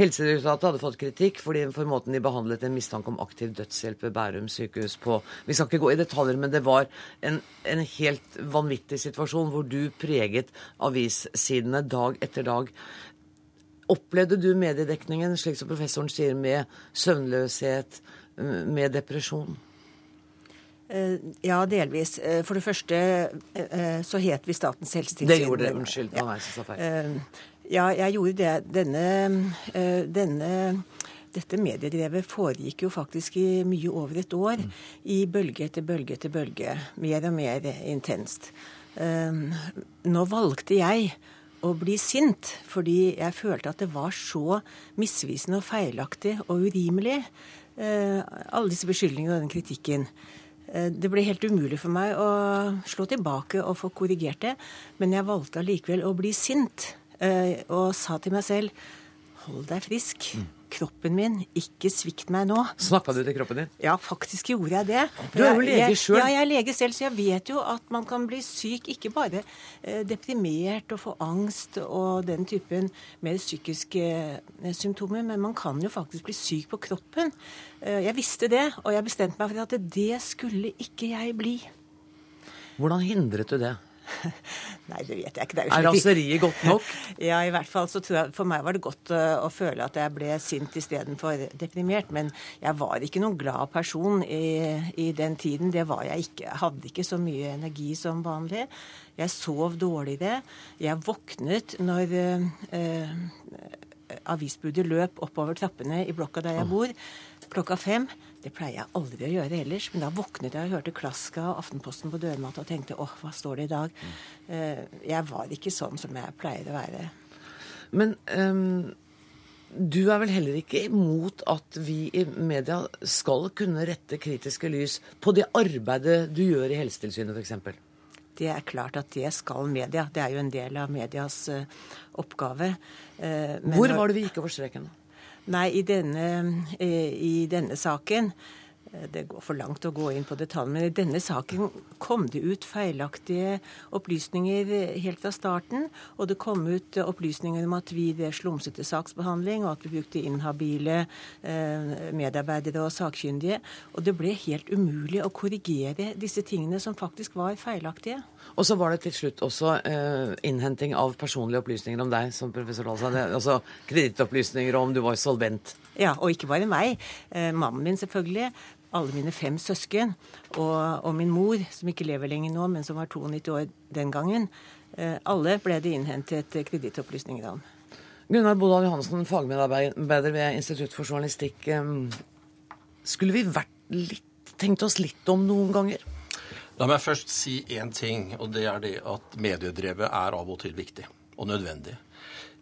Helsedirektoratet hadde fått kritikk fordi for måten de behandlet en mistanke om aktiv dødshjelp ved Bærum sykehus på. Vi skal ikke gå i detaljer, men det var en, en helt vanvittig situasjon hvor du preget avissidene dag etter dag. Opplevde du mediedekningen, slik som professoren sier, med søvnløshet, med depresjon?
Eh, ja, delvis. Eh, for det første eh, så het vi Statens helsetilsyn.
Det gjorde det. Unnskyld. Nå er jeg så feil.
Ja, jeg gjorde det. Denne, denne dette mediedrevet foregikk jo faktisk i mye over et år. Mm. I bølge etter bølge etter bølge. Mer og mer intenst. Nå valgte jeg å bli sint, fordi jeg følte at det var så misvisende og feilaktig og urimelig, eh, alle disse beskyldningene og den kritikken. Eh, det ble helt umulig for meg å slå tilbake og få korrigert det, men jeg valgte allikevel å bli sint eh, og sa til meg selv hold deg frisk. Mm kroppen min. Ikke svikt meg nå.
Snakka du til kroppen din?
Ja, faktisk gjorde jeg det.
Du er jo lege sjøl.
Ja, jeg er lege selv, så jeg vet jo at man kan bli syk. Ikke bare eh, deprimert og få angst og den typen mer psykiske eh, symptomer, men man kan jo faktisk bli syk på kroppen. Eh, jeg visste det, og jeg bestemte meg for at det skulle ikke jeg bli.
Hvordan hindret du det?
Nei, det vet jeg ikke.
er, er raseriet godt nok?
ja, i hvert fall så tror jeg For meg var det godt uh, å føle at jeg ble sint istedenfor deprimert. Men jeg var ikke noen glad person i, i, den tiden. Det var jeg ikke. Jeg hadde ikke så mye energi som vanlig. Jeg sov dårligere. Jeg våknet når uh, avisbudet løp oppover trappene i blokka der jeg bor, klokka fem. Det pleier jeg aldri å gjøre ellers, men da våknet jeg og hørte Klaska og Aftenposten på dørmatta og tenkte åh, hva står det i dag? Mm. Jeg var ikke sånn som jeg pleier å være.
Men um, du er vel heller ikke imot at vi i media skal kunne rette kritiske lys på det arbeidet du gjør i Helsetilsynet f.eks.?
Det er klart at det skal media. Det er jo en del av medias uh, oppgave.
Uh, Hvor var det vi gikk over streken? da?
Nei, i denne, eh, i denne saken Eh, det går for langt å gå inn på detaljene, men i denne saken kom det ut feilaktige opplysninger helt fra starten. Og det kom ut opplysninger om at vi ved slumsete saksbehandling, og at vi brukte inhabile eh, medarbeidere og sakkyndige. Og det ble helt umulig å korrigere disse tingene som faktisk var feilaktige.
Og så var det til slutt også eh, innhenting av personlige opplysninger om deg, som professor Dahl sa. Altså kredittopplysninger om du var solvent.
Ja, og ikke bare meg. Eh, mannen min, selvfølgelig alle mine fem søsken og, og, min mor, som ikke lever lenger nå, men som var 92 år den gangen. Eh, alle ble det innhentet kredittopplysninger om.
Gunnar Bodal Johansen, fagmedarbeider ved Institutt for journalistikk. Skulle vi vært litt, tenkt oss litt om noen ganger?
La meg først si én ting, og det er det at mediedrevet er av og til viktig og nødvendig.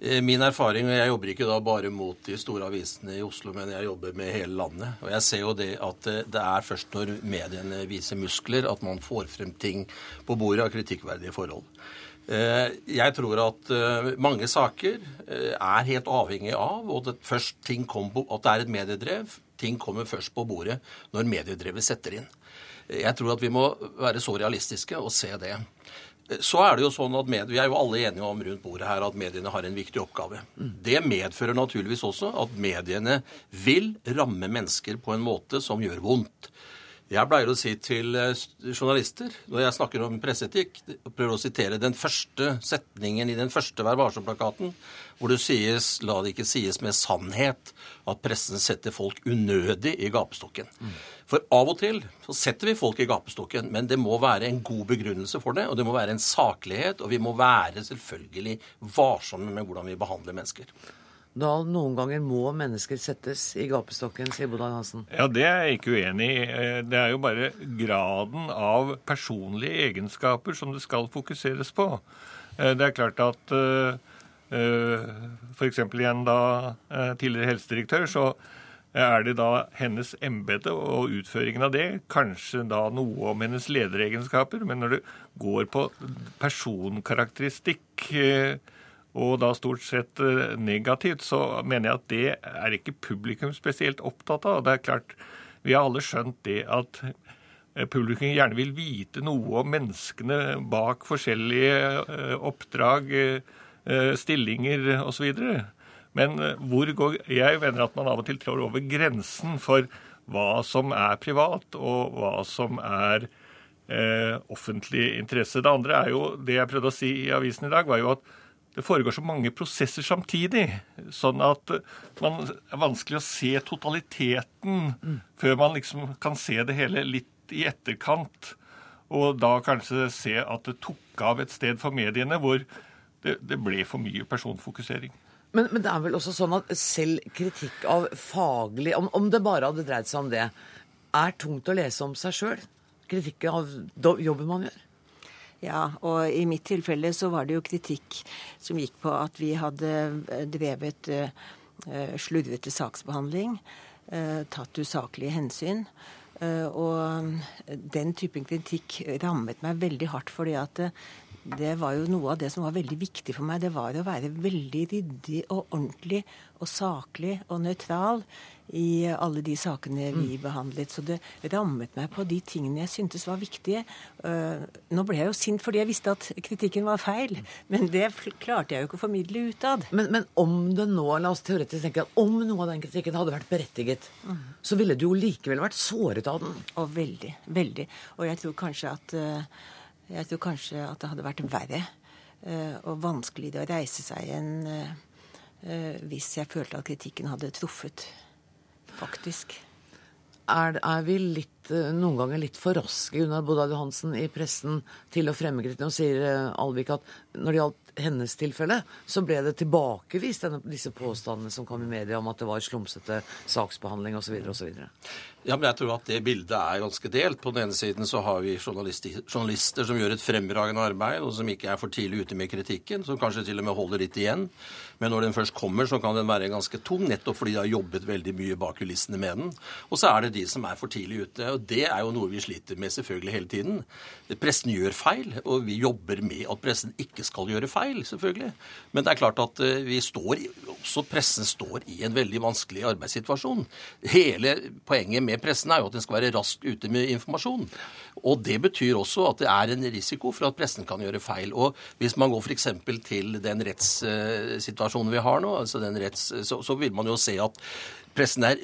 Eh, min erfaring, og jeg jobber ikke da bare mot de store avisene i Oslo, men jeg jobber med hele landet. Og jeg ser jo det at eh, det er først når mediene viser muskler at man får frem ting på bordet av kritikkverdige forhold. Eh, jeg tror at mange saker er helt avhengig av at, på, at det er et mediedrev. Ting kommer først på bordet når mediedrevet setter inn. Jeg tror at vi må være så realistiske og se det. Så er det jo sånn at Vi er jo alle enige om rundt bordet her at mediene har en viktig oppgave. Det medfører naturligvis også at mediene vil ramme mennesker på en måte som gjør vondt. Jeg pleier å si til eh, journalister når jeg snakker om presseetikk, prøver å sitere den første setningen i den første Vær varsom-plakaten, hvor det sies 'la det ikke sies med sannhet' at pressen setter folk unødig i gapestokken. Mm. For av og til så setter vi folk i gapestokken, men det må være en god begrunnelse for det, og det må være en saklighet, og vi må være selvfølgelig varsomme med hvordan vi behandler mennesker.
Dahl, noen ganger må mennesker settes i gapestokken, sier Bodal Hansen.
Ja, det er jeg ikke uenig i. Eh, det er jo bare graden av personlige egenskaper som det skal fokuseres på. Eh, det er klart at eh, f.eks. igjen da tidligere helsedirektør, så er det da hennes embete og utføringen av det, kanskje da noe om hennes lederegenskaper, men når det går på personkarakteristikk og da stort sett eh, negativt, så mener jeg at det er ikke publikum spesielt opptatt av. Det er klart, Vi har alle skjønt det at eh, publikum gjerne vil vite noe om menneskene bak forskjellige eh, oppdrag, stillinger osv. Men hvor går Jeg mener at man av og til trår over grensen for hva som er privat, og hva som er eh, offentlig interesse. Det andre er jo Det jeg prøvde å si i avisen i dag, var jo at det foregår så mange prosesser samtidig, sånn at man er vanskelig å se totaliteten mm. før man liksom kan se det hele litt i etterkant. Og da kanskje se at det tok av et sted for mediene hvor det, det ble for mye personfokusering.
Men, men, det er vel også sånn at selv kritikk av faglig om, om det bare hadde dreid seg om det, er tungt å lese om seg sjøl? Kritikk av jobben man gjør?
Ja, og i mitt tilfelle så var det jo kritikk som gikk på at vi hadde eh, drevet uh, slurvete saksbehandling, tatt usaklige hensyn. Og den typen kritikk rammet meg veldig hardt, fordi at det var jo noe av det som var veldig viktig for meg. Det var å være veldig ryddig og ordentlig og saklig og nøytral i alle de sakene vi mm. behandlet. Så det rammet meg på de tingene jeg syntes var viktige. Uh, nå ble jeg jo sint fordi jeg visste at kritikken var feil, men det klarte jeg jo ikke å formidle utad.
Men, men om det nå, la oss teoretisk tenke at om noe av den kritikken hadde vært berettiget, mm. så ville du jo likevel vært såret av den?
Og veldig. Veldig. Og jeg tror kanskje at uh, jeg tror kanskje at det hadde vært verre uh, og vanskeligere å reise seg igjen hvis jeg følte at kritikken hadde truffet faktisk.
Er, er vi litt, eh, noen ganger litt for raske Gunnar Bodal Johansen, i pressen til å fremme kritikk? Nå sier eh, Alvik at når det gjaldt hennes tilfelle, så ble det tilbakevist denne, disse påstandene som kom i media om at det var slumsete saksbehandling osv. osv.
Ja, men jeg tror at det bildet er ganske delt. På den ene siden så har vi journalister, journalister som gjør et fremragende arbeid, og som ikke er for tidlig ute med kritikken, som kanskje til og med holder litt igjen. Men når den først kommer, så kan den være ganske tung, nettopp fordi de har jobbet veldig mye bak kulissene med den. Og så er det de som er for tidlig ute. Og det er jo noe vi sliter med selvfølgelig hele tiden. Pressen gjør feil, og vi jobber med at pressen ikke skal gjøre feil selvfølgelig. Men det er klart at eh, vi står, også pressen står i en veldig vanskelig arbeidssituasjon. Hele poenget med pressen er jo at den skal være raskt ute med informasjon. Og det betyr også at det er en risiko for at pressen kan gjøre feil. Og hvis man går f.eks. til den rettssituasjonen vi har nå, altså den retts, så, så vil man jo se at pressen der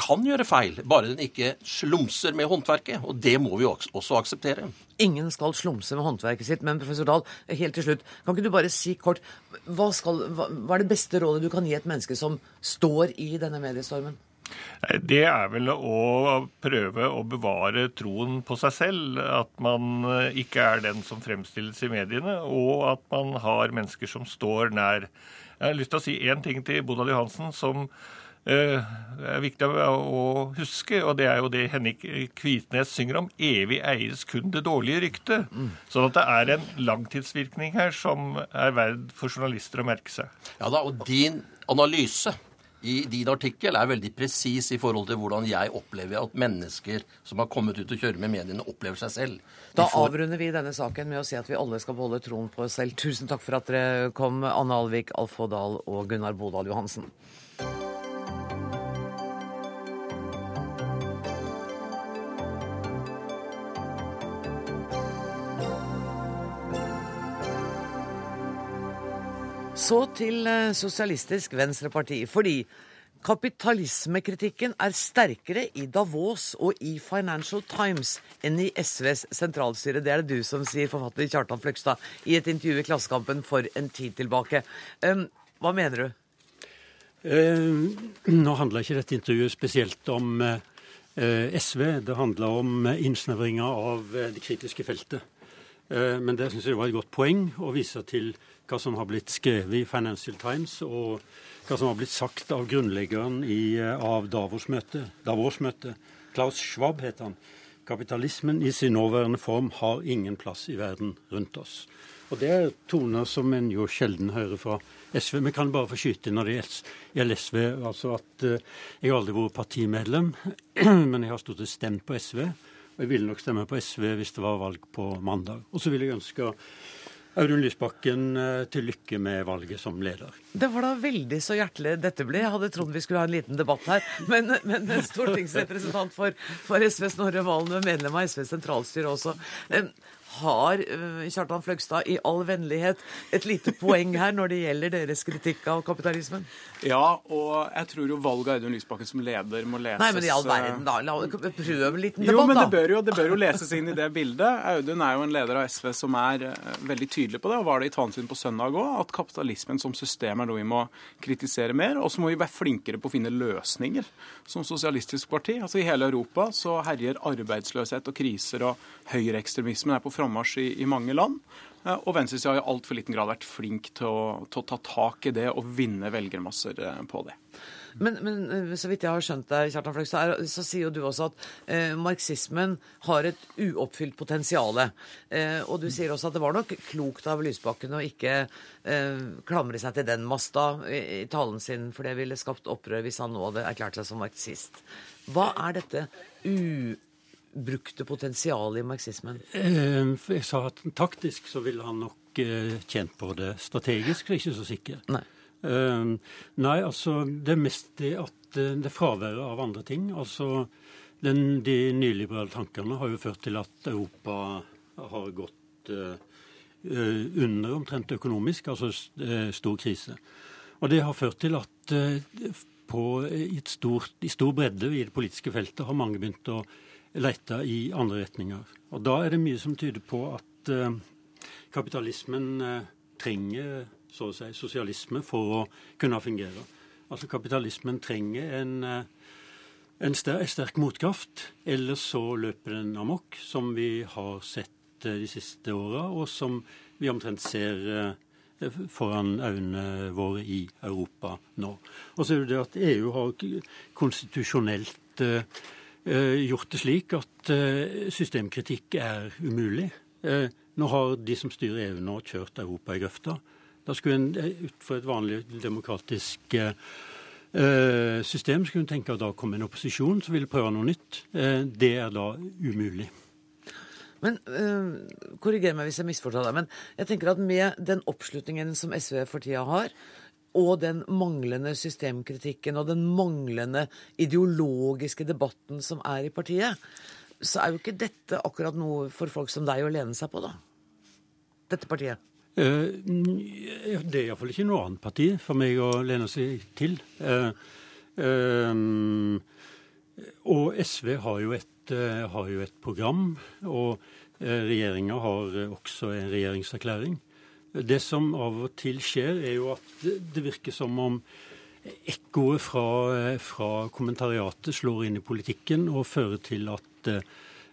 kan gjøre feil, bare den ikke slumser med håndverket. Og det må vi også akseptere.
Ingen skal slumse med håndverket sitt. Men professor Dahl, helt til slutt, kan ikke du bare si kort hva, skal, hva, hva er det beste rådet du kan gi et menneske som står i denne mediestormen?
Det er vel å prøve å bevare troen på seg selv. At man ikke er den som fremstilles i mediene, og at man har mennesker som står nær. Jeg har lyst til å si én ting til Bodal Johansen, som Eh, er viktig å huske, og det er jo det Henrik Kvitnes synger om. Evig eies kun det dårlige ryktet. Mm. Sånn at det er en langtidsvirkning her som er verd for journalister å merke seg.
Ja da, og din analyse i din artikkel er veldig presis i forhold til hvordan jeg opplever at mennesker som har kommet ut og kjører med mediene, opplever seg selv.
Da får... avrunder vi denne saken med å si at vi alle skal beholde troen på oss selv. Tusen takk for at dere kom, Anne Alvik, Alf Dahl og Gunnar Bodal Johansen. Så til eh, Sosialistisk Venstreparti. Fordi kapitalismekritikken er sterkere i Davos og i Financial Times enn i SVs sentralstyre. Det er det du som sier, forfatter Kjartan Fløgstad, i et intervju i Klassekampen for en tid tilbake. hva mener du?
Eh, nå handler ikke dette intervjuet spesielt om eh, SV. Det handler om innsnevringa av det kritiske feltet. Men det syns jeg var et godt poeng å vise til hva som har blitt skrevet i Financial Times, og hva som har blitt sagt av grunnleggeren i, eh, av Davos-møtet. Davos Klaus Schwab heter han. Kapitalismen i sin nåværende form har ingen plass i verden rundt oss. Og Det er toner som en jo sjelden hører fra SV. Vi kan bare få skyte når det gjelder SV. altså at uh, Jeg har aldri vært partimedlem, men jeg har stort sett stemt på SV. Og jeg ville nok stemme på SV hvis det var valg på mandag. Og så vil jeg ønske Audun Lysbakken eh, til lykke med valget som leder.
Det var da veldig så hjertelig dette ble. Jeg hadde trodd vi skulle ha en liten debatt her. Men, men stortingsrepresentant for, for SV, Snorre Valen, medlem av SVs sentralstyre også har uh, Kjartan Fløgstad i all vennlighet et lite poeng her når det gjelder deres kritikk av kapitalismen?
Ja, og jeg tror jo valget av Audun Lysbakken som leder må leses
Nei, men i all verden, da. La, prøv en liten debatt,
jo, men det bør jo, det bør jo leses inn i det bildet. Audun er jo en leder av SV som er uh, veldig tydelig på det, og var det i talen sin på søndag òg, at kapitalismen som system er noe vi må kritisere mer. Og så må vi være flinkere på å finne løsninger som sosialistisk parti. Altså I hele Europa så herjer arbeidsløshet og kriser, og høyreekstremismen er på frammarsj i, i mange land. Eh, og venstresida har i altfor liten grad vært flink til å, til å, ta tak i det og vinne velgermasser eh, på det.
Men, men, eh, så vidt jeg har skjønt deg, Kjartan Fløgstad, så, så, sier jo du også at eh, marxismen har et uoppfylt potensial. Eh, og du sier også at det var nok klokt av Lysbakken å ikke eh, klamre seg til den masta i, i, talen sin, for det ville skapt opprør hvis han nå hadde erklært seg som marxist. Hva er dette ubrukte potensialet i marxismen?
Eh, jeg sa at taktisk så ville han nok eh, tjent på det. Strategisk er jeg ikke så sikker.
Nei.
Uh, nei, altså det er mest det at det det fraværet av andre ting. Altså den, De nyliberale tankene har jo ført til at Europa har gått under omtrent økonomisk, altså stor krise. Og det har ført til at på, i, stort, i, stor, bredde i det politiske feltet har mange begynt å lete i andre retninger. Og da er det mye som tyder på at kapitalismen trenger så å si, sosialisme for å kunne fungere. Altså Kapitalismen trenger en, eh, en sterk, motkraft, ellers så løper den amok, som vi har sett eh, de siste åra, og som vi omtrent ser eh, foran øynene våre i Europa nå. Og så er det det at EU har konstitusjonelt gjort det slik at systemkritikk er umulig. Nå har de som styrer EU nå, kjørt Europa i grøfta. Da skulle en eh, utenfor et vanlig demokratisk eh, system skulle en tenke at da kom en opposisjon som ville prøve noe nytt. Eh, det er da umulig.
Men Korriger meg hvis jeg misforstår deg, men jeg tenker at med den oppslutningen som SV for tida har, og den manglende systemkritikken og den manglende ideologiske debatten som er i partiet, så er jo ikke dette akkurat noe for folk som deg å lene seg på, da? Dette partiet.
Eh, det er iallfall ikke noe annet parti for meg å lene seg til. Eh, eh, og SV har jo et, har jo et program, og regjeringa har også en regjeringserklæring. Det som av og til skjer, er jo at det virker som om ekkoet fra, fra kommentariatet slår inn i politikken og fører til at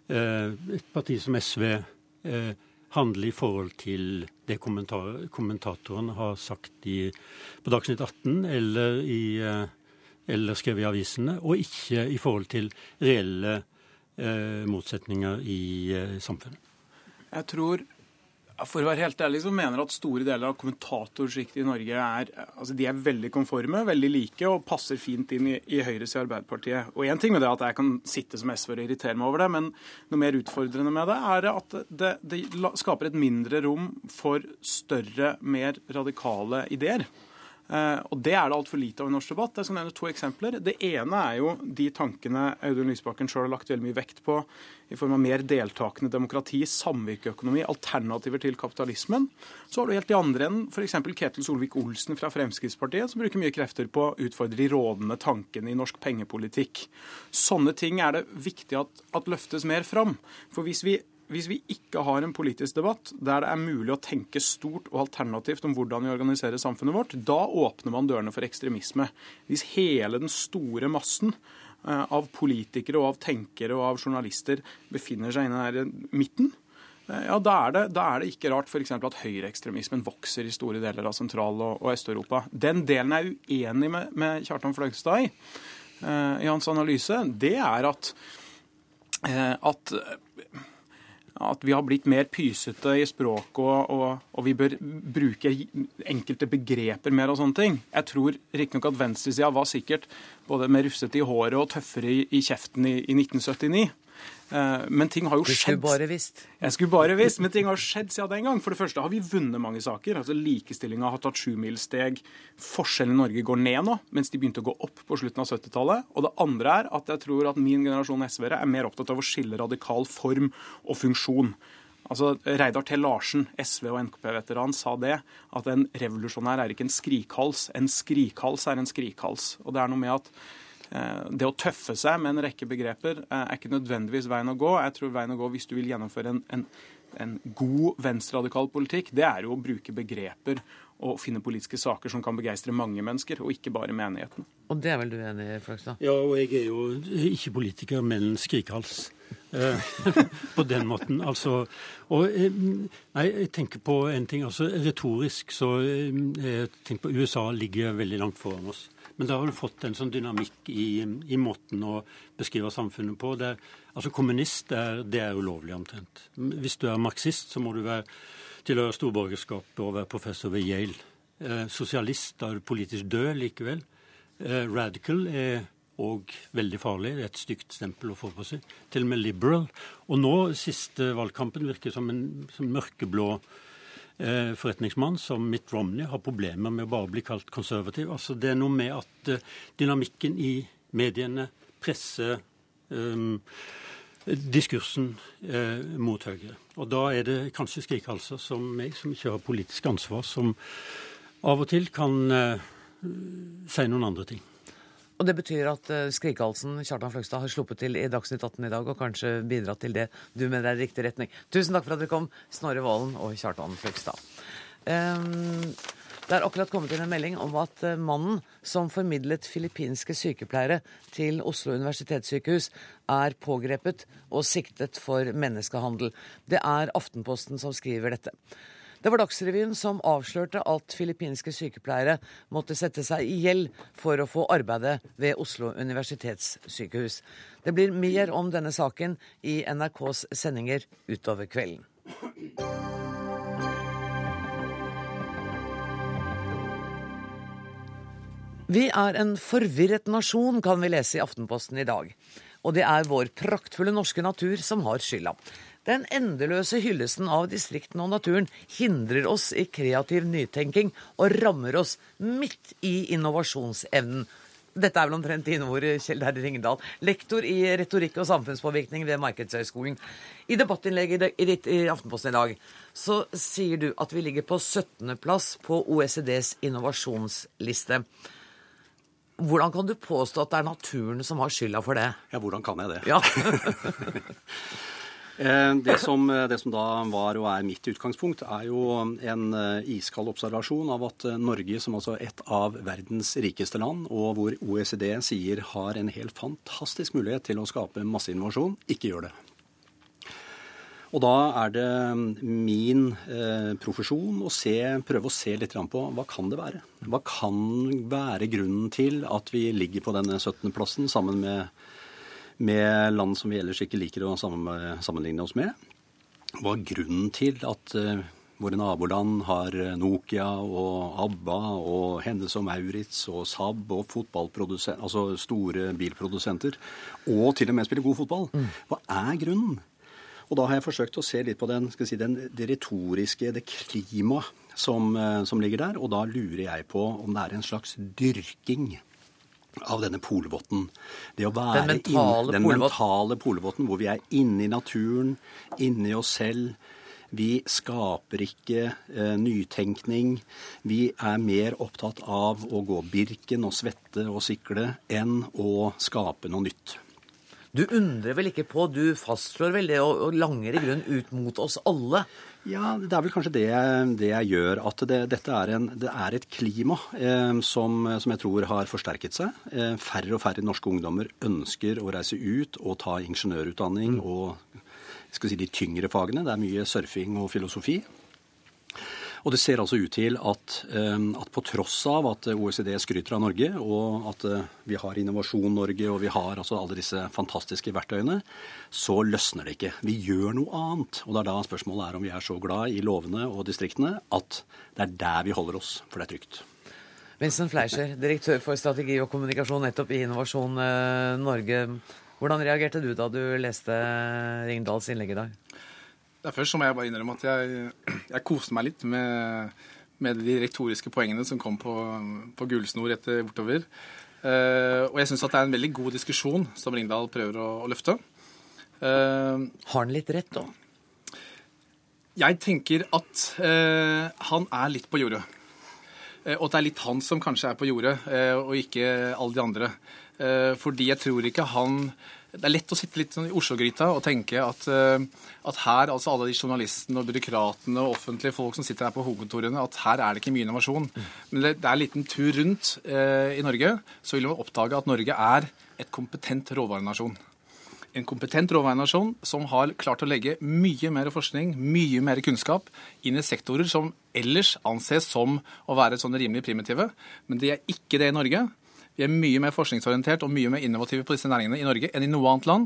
et parti som SV handler i forhold til det kommentatorene har sagt i, på Dagsnytt 18 eller, i, eh, eller skrevet i avisene, og ikke i forhold til reelle eh, motsetninger i eh, samfunnet.
Jeg tror for å være helt ærlig så mener at store deler av kommentatorsjiktet i Norge er, altså de er veldig konforme, veldig like og passer fint inn i, i Høyres i Arbeiderpartiet. Og én ting med det at jeg kan sitte som SV og irritere meg over det, men noe mer utfordrende med det er at det, det skaper et mindre rom for større, mer radikale ideer. Uh, og Det er det altfor lite av i norsk debatt. Jeg skal nevne to eksempler. Det ene er jo de tankene Audun Lysbakken sjøl har lagt veldig mye vekt på i form av mer deltakende demokrati, samvirkeøkonomi, alternativer til kapitalismen. Så har du helt i andre enden f.eks. Ketil Solvik-Olsen fra Fremskrittspartiet, som bruker mye krefter på å utfordre de rådende tankene i norsk pengepolitikk. Sånne ting er det viktig at, at løftes mer fram. For hvis vi hvis vi ikke har en politisk debatt der det er mulig å tenke stort og alternativt om hvordan vi organiserer samfunnet vårt, da åpner man dørene for ekstremisme. Hvis hele den store massen eh, av politikere og av tenkere og av journalister befinner seg inne her i midten, eh, ja, da er det, da er det ikke rart f.eks. at høyreekstremismen vokser i store deler av Sentral- og, og Øst-Europa. Den delen jeg er uenig med, med Kjartan Fløgstad i, uh, i hans analyse, det er at, at at vi har blitt mer pysete i språket, og, og, og, vi bør bruke enkelte begreper mer og sånne ting. Jeg tror riktignok at venstresida var sikkert både mer rufsete i håret og tøffere i, i kjeften i, i 1979. Eh, men ting har jo skjedd.
Du skulle bare visst.
Jeg skulle bare visst, Men ting har skjedd siden den gang. For det første har vi vunnet mange saker. altså Likestillinga har tatt sjumilssteg. Forskjellen i Norge går ned nå, mens de begynte å gå opp på slutten av 70-tallet. Og det andre er at jeg tror at min generasjon SV-ere er mer opptatt av å skille radikal form og funksjon. Altså, Reidar T. Larsen, SV- og NKP-veteran, sa det. At en revolusjonær er ikke en skrikhals. En skrikhals er en skrikhals. Og det er noe med at det å tøffe seg med en rekke begreper eh, er ikke nødvendigvis veien å gå. Jeg tror veien å gå hvis du vil gjennomføre en, en, en god venstreradikal politikk, det er jo å bruke begreper og finne politiske saker som kan begeistre mange mennesker, og ikke bare menigheten.
Og det er vel du enig i, Fløgstad?
Ja, og jeg er jo ikke politiker, men skrikhals. Eh, på den måten. Altså, og eh, nei, jeg tenker på en ting. altså Retorisk så eh, jeg tenker på USA ligger veldig langt foran oss. Men da har du fått en sånn dynamikk i, i måten å beskrive samfunnet på. Det, altså Kommunist er, det er ulovlig omtrent. Hvis du er marxist, så må du være tilhøre storborgerskapet og være professor ved Yale. Eh, sosialist, er du politisk død likevel. Eh, radical er og veldig farlig. Det er et stygt stempel å få på seg. Til og med liberal. Og nå, siste valgkampen, virker som en som mørkeblå forretningsmann som Mitt Romney har problemer med å bare bli kalt konservativ. Altså, det er noe med at eh, dynamikken i mediene presser um, diskursen eh, mot Høyre. Og da er det kanskje skrikhalser som meg, som ikke har politisk ansvar, som av og til kan eh, si noen andre ting.
Og det betyr at uh, Skrikehalsen Kjartan Fløgstad har sluppet til i Dagsnytt 18 i dag, og kanskje bidratt til det du mener er i riktig retning. Tusen takk for at dere kom, Snorre Valen og Kjartan Fløgstad. Um, det er akkurat kommet inn en melding om at uh, mannen som formidlet filippinske sykepleiere til Oslo universitetssykehus, er pågrepet og siktet for menneskehandel. Det er Aftenposten som skriver dette. Det var Dagsrevyen som avslørte at filippinske sykepleiere måtte sette seg i gjeld for å få arbeide ved Oslo universitetssykehus. Det blir mer om denne saken i NRKs sendinger utover kvelden. Vi er en forvirret nasjon, kan vi lese i Aftenposten i dag. Og det er vår praktfulle norske natur som har skylda. Den endeløse hyllesten av distriktene og naturen hindrer oss i kreativ nytenking og rammer oss midt i innovasjonsevnen. Dette er vel omtrent dine ord, Kjell Herre Ringedal, lektor i retorikk og samfunnspåvirkning ved Markedshøgskolen. I debattinnlegget i ditt i Aftenposten i dag så sier du at vi ligger på 17.-plass på OECDs innovasjonsliste. Hvordan kan du påstå at det er naturen som har skylda for det?
Ja, hvordan kan jeg det?
Ja.
Eh, det som, det som, da var og er mitt utgangspunkt, er jo en eh, iskald observasjon av at eh, Norge, som altså et av verdens rikeste land, og hvor OECD sier har en helt fantastisk mulighet til å skape masseinnovasjon, ikke gjør det. Og da er det min eh, profesjon å se, prøve å se litt på hva kan det være? Hva kan være grunnen til at vi ligger på denne 17.-plassen sammen med med land som vi ellers ikke liker å sammenligne oss med. Hva er grunnen til at uh, våre naboland har Nokia og ABBA og Hennes og Maurits og Saab og altså store bilprodusenter, og til og med spiller god fotball? Mm. Hva er grunnen? Og da har jeg forsøkt å se litt på den, si, den, det retoriske, det klimaet som, eh, som ligger der. Og da lurer jeg på om det er en slags dyrking av denne polvotten. Det å være
den mentale,
inn, den mentale polvotten, hvor vi er inne i naturen, inne i oss selv. Vi skaper ikke eh, nytenkning. Vi er mer opptatt av å gå Birken og svette og sikle enn å skape noe nytt.
Du undrer vel ikke på, du fastslår vel det og, og langer i grunnen ut mot oss alle?
Ja, det er vel kanskje det, det jeg gjør. At det, dette er, en, det er et klima eh, som, som, jeg tror har forsterket seg. Eh, færre og færre norske ungdommer ønsker å reise ut og ta ingeniørutdanning mm. og si, de tyngre fagene. Det er mye surfing og filosofi. Og det ser altså ut til at, ehm, at, på tross av at OECD skryter av Norge, og at eh, vi har Innovasjon Norge og vi har altså alle disse fantastiske verktøyene, så løsner det ikke. Vi gjør noe annet. Og det er da spørsmålet er om vi er så glad i lovene og distriktene at det er der vi holder oss, for det er trygt.
Vincent Fleischer, direktør for strategi og kommunikasjon nettopp i Innovasjon eh, Norge. Hvordan reagerte du da du leste Ringdals innlegg i dag?
Først så må jeg bare innrømme at jeg, jeg koste meg litt med, med, de retoriske poengene som kom på, på gullsnor etter bortover. Uh, og jeg syns at det er en veldig god diskusjon som Ringdal prøver å, å løfte.
Uh, Har han litt rett, da?
Jeg tenker at uh, han er litt på jordet. og at det er litt han som kanskje er på jordet, og ikke alle de andre. fordi jeg tror ikke han det er lett å sitte litt sånn i Oslo-gryta og tenke at, eh, at her, altså alle de journalistene og byråkratene og offentlige folk som sitter her på hovedkontorene, at her er det ikke mye innovasjon. Men det, er en liten tur rundt eh, i Norge, så vil man oppdage at Norge er et kompetent råvarenasjon. En kompetent råvarenasjon som har klart å legge mye mer forskning, mye mer kunnskap inn i sektorer som ellers anses som å være sånn rimelig primitive. Men det er ikke det i Norge. Vi er mye mer forskningsorientert og mye mer innovative på disse næringene i Norge enn i noe annet land.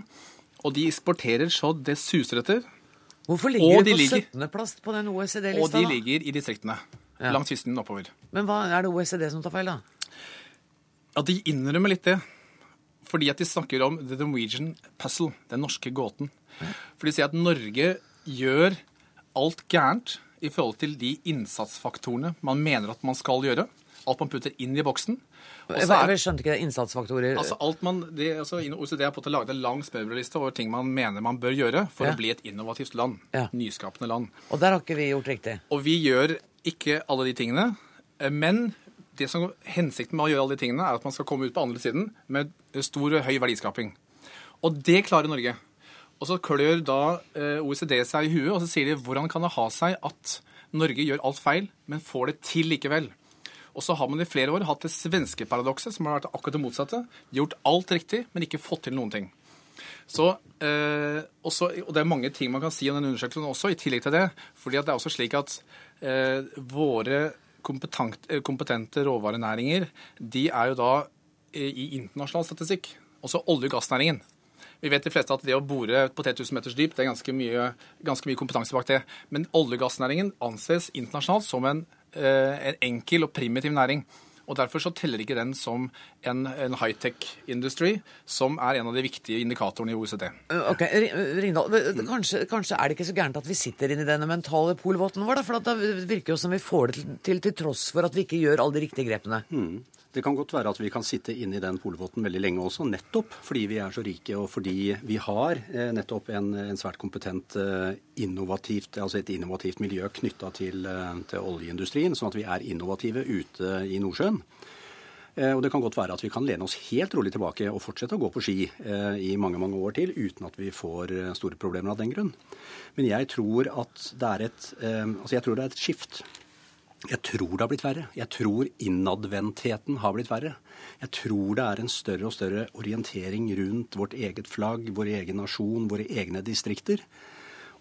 Og de eksporterer så det suser etter.
Hvorfor ligger de på 17.-plass på den OECD-lista?
Og de ligger i distriktene. Ja. Langs kysten oppover.
Men hva er det OECD som tar feil, da?
Ja, de innrømmer litt det. Fordi at de snakker om the Norwegian puzzle, den norske gåten. For de sier at Norge gjør alt gærent i forhold til de innsatsfaktorene man mener at man skal gjøre. Alt man putter inn i boksen.
Er, jeg skjønte ikke det. Innsatsfaktorer
Altså alt man, det, altså OECD har fått laget en lang smørbrødliste over ting man mener man bør gjøre for ja. å bli et innovativt land. Ja. Nyskapende land.
Og der har ikke vi gjort riktig.
Og vi gjør ikke alle de tingene. Eh, men det som hensikten med å gjøre alle de tingene, er at man skal komme ut på andre siden med stor og høy verdiskaping. Og det klarer Norge. Og så klør da eh, OECD seg i huet, og så sier de hvordan kan det ha seg at Norge gjør alt feil, men får det til likevel. Og så har man i flere år hatt det svenske paradokset, som har vært akkurat det motsatte. Gjort alt riktig, men ikke fått til noen ting. Så, eh, også, og det er mange ting man kan si om den undersøkelsen også, i tillegg til det. fordi det er også slik at eh, våre eh, kompetente råvarenæringer de er jo da eh, i internasjonal statistikk. Også olje- og gassnæringen. Vi vet de fleste at det å bore på 3000 meters dyp, det er ganske mye, ganske mye kompetanse bak det. Men olje- og gassnæringen anses internasjonalt som en en enkel og primitiv næring. Og Derfor så teller ikke den som en, en high-tech-industry, som er en av de viktige indikatorene i OECD.
Eh, ok, Ringdal, kanskje, kanskje, er det ikke så gærent at vi sitter inne i denne mentale polvotten vår? Da, for det virker jo som vi får det til, til, til tross for at vi ikke gjør alle de riktige grepene.
Mm. Det kan godt være at vi kan sitte inne i den polvotten veldig lenge også, nettopp fordi vi er så rike og fordi vi har eh, nettopp en, en svært kompetent eh, innovativt, altså et innovativt miljø knytta til, eh, til, oljeindustrien, sånn at vi er innovative ute i Nordsjøen. Og det kan godt være at vi kan lene oss helt rolig tilbake og fortsette å gå på ski i mange mange år til uten at vi får store problemer av den grunn. Men jeg tror at det er et, altså jeg tror det er et skift jeg tror det har blitt verre. Jeg tror innadvendtheten har blitt verre. Jeg tror det er en større og større orientering rundt vårt eget flagg, vår egen nasjon, våre egne distrikter.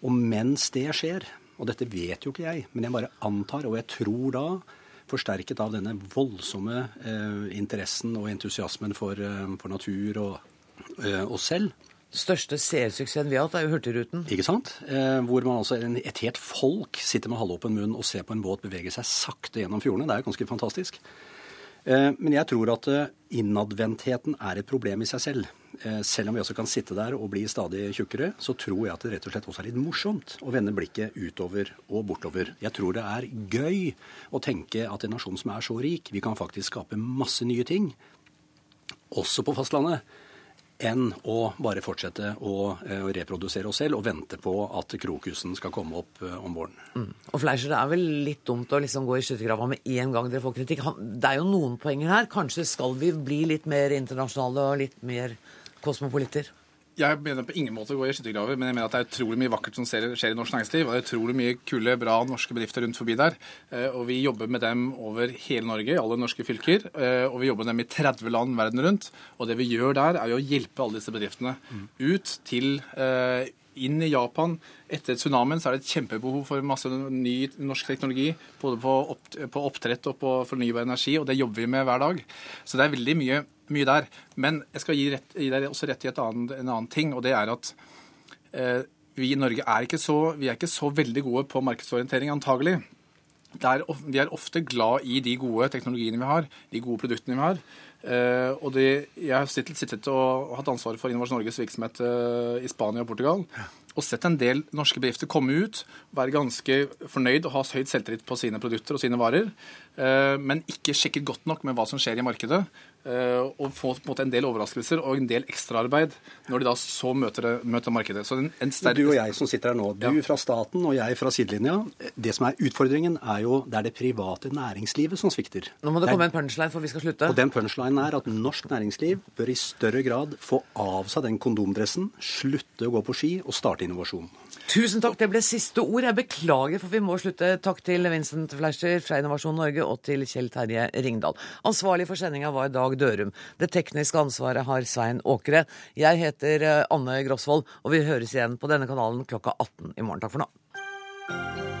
Og mens det skjer, og dette vet jo ikke jeg, men jeg bare antar, og jeg tror da, forsterket av denne voldsomme eh, interessen og entusiasmen for, eh, for natur og eh, oss selv,
største seersuksessen vi har hatt, er jo Hurtigruten.
Ikke sant? Eh, hvor man altså, et helt folk sitter med halvåpen munn og ser på en båt bevege seg sakte gjennom fjordene. Det er jo ganske fantastisk. Eh, men jeg tror at eh, innadvendtheten er et problem i seg selv. Eh, selv om vi også kan sitte der og bli stadig tjukkere, så tror jeg at det rett og slett også er litt morsomt å vende blikket utover og bortover. Jeg tror det er gøy å tenke at en nasjon som er så rik, vi kan faktisk skape masse nye ting, også på fastlandet enn å bare fortsette å, eh, reprodusere oss selv og vente på at krokusen skal komme opp uh, om våren.
Mm. Og Fleischer, det er vel litt dumt å liksom gå i skyttergrava med en gang dere får kritikk. Det er jo noen poenger her. Kanskje skal vi bli litt mer internasjonale og litt mer kosmopolitter?
Jeg mener på ingen måte å gå i skyttergraver, men jeg mener at det er utrolig mye vakkert som skjer i norsk næringsliv. Og det er utrolig mye kule, bra norske bedrifter rundt forbi der. Eh, og vi jobber med dem over hele Norge, i alle norske fylker. Eh, og vi jobber med dem i 30 land verden rundt. Og det vi gjør der, er jo å hjelpe alle disse bedriftene ut til eh, inn i Japan. Etter tsunamien så er det et kjempebehov for masse ny norsk teknologi. Både på, opp, på oppdrett og på fornybar energi, og det jobber vi med hver dag. Så det er veldig mye, mye der. Men jeg skal gi, rett, gi deg også rett i annet, en annen ting, og det er at eh, vi i Norge er ikke, så, vi er ikke så veldig gode på markedsorientering, antagelig. Er, vi er ofte glad i de gode teknologiene vi har, de gode produktene vi har. Eh, og det, Jeg har sittet, sittet og, og, hatt ansvaret for Innovasjon Norges virksomhet eh, i Spania og Portugal. og sett en del norske bedrifter komme ut, være ganske fornøyd og ha høyt selvtillit på sine produkter og sine varer, men ikke sjekket godt nok med hva som skjer i markedet. Eh, og få på en, måte, en del overraskelser og en del ekstraarbeid når de da så møter, møter markedet. Så en, en
sterk... Du og jeg som sitter her nå, du ja. fra staten og jeg fra sidelinja. Det som er utfordringen, er jo det er det private næringslivet som svikter.
Nå må det komme en punchline, for vi skal slutte.
Og den punchlinen er at norsk næringsliv bør i større grad få av seg den kondomdressen, slutte å gå på ski og starte innovasjon.
Tusen takk, det ble siste ord. Jeg beklager, for vi må slutte. Takk til Vincent Fleischer fra Innovasjon Norge og til Kjell Terje Ringdal. Ansvarlig for sendinga var Dag Dørum. Det tekniske ansvaret har Svein Åkre. Jeg heter eh, Anne Grosvold, og vi høres igjen på denne kanalen klokka 18 i morgen. Takk for nå.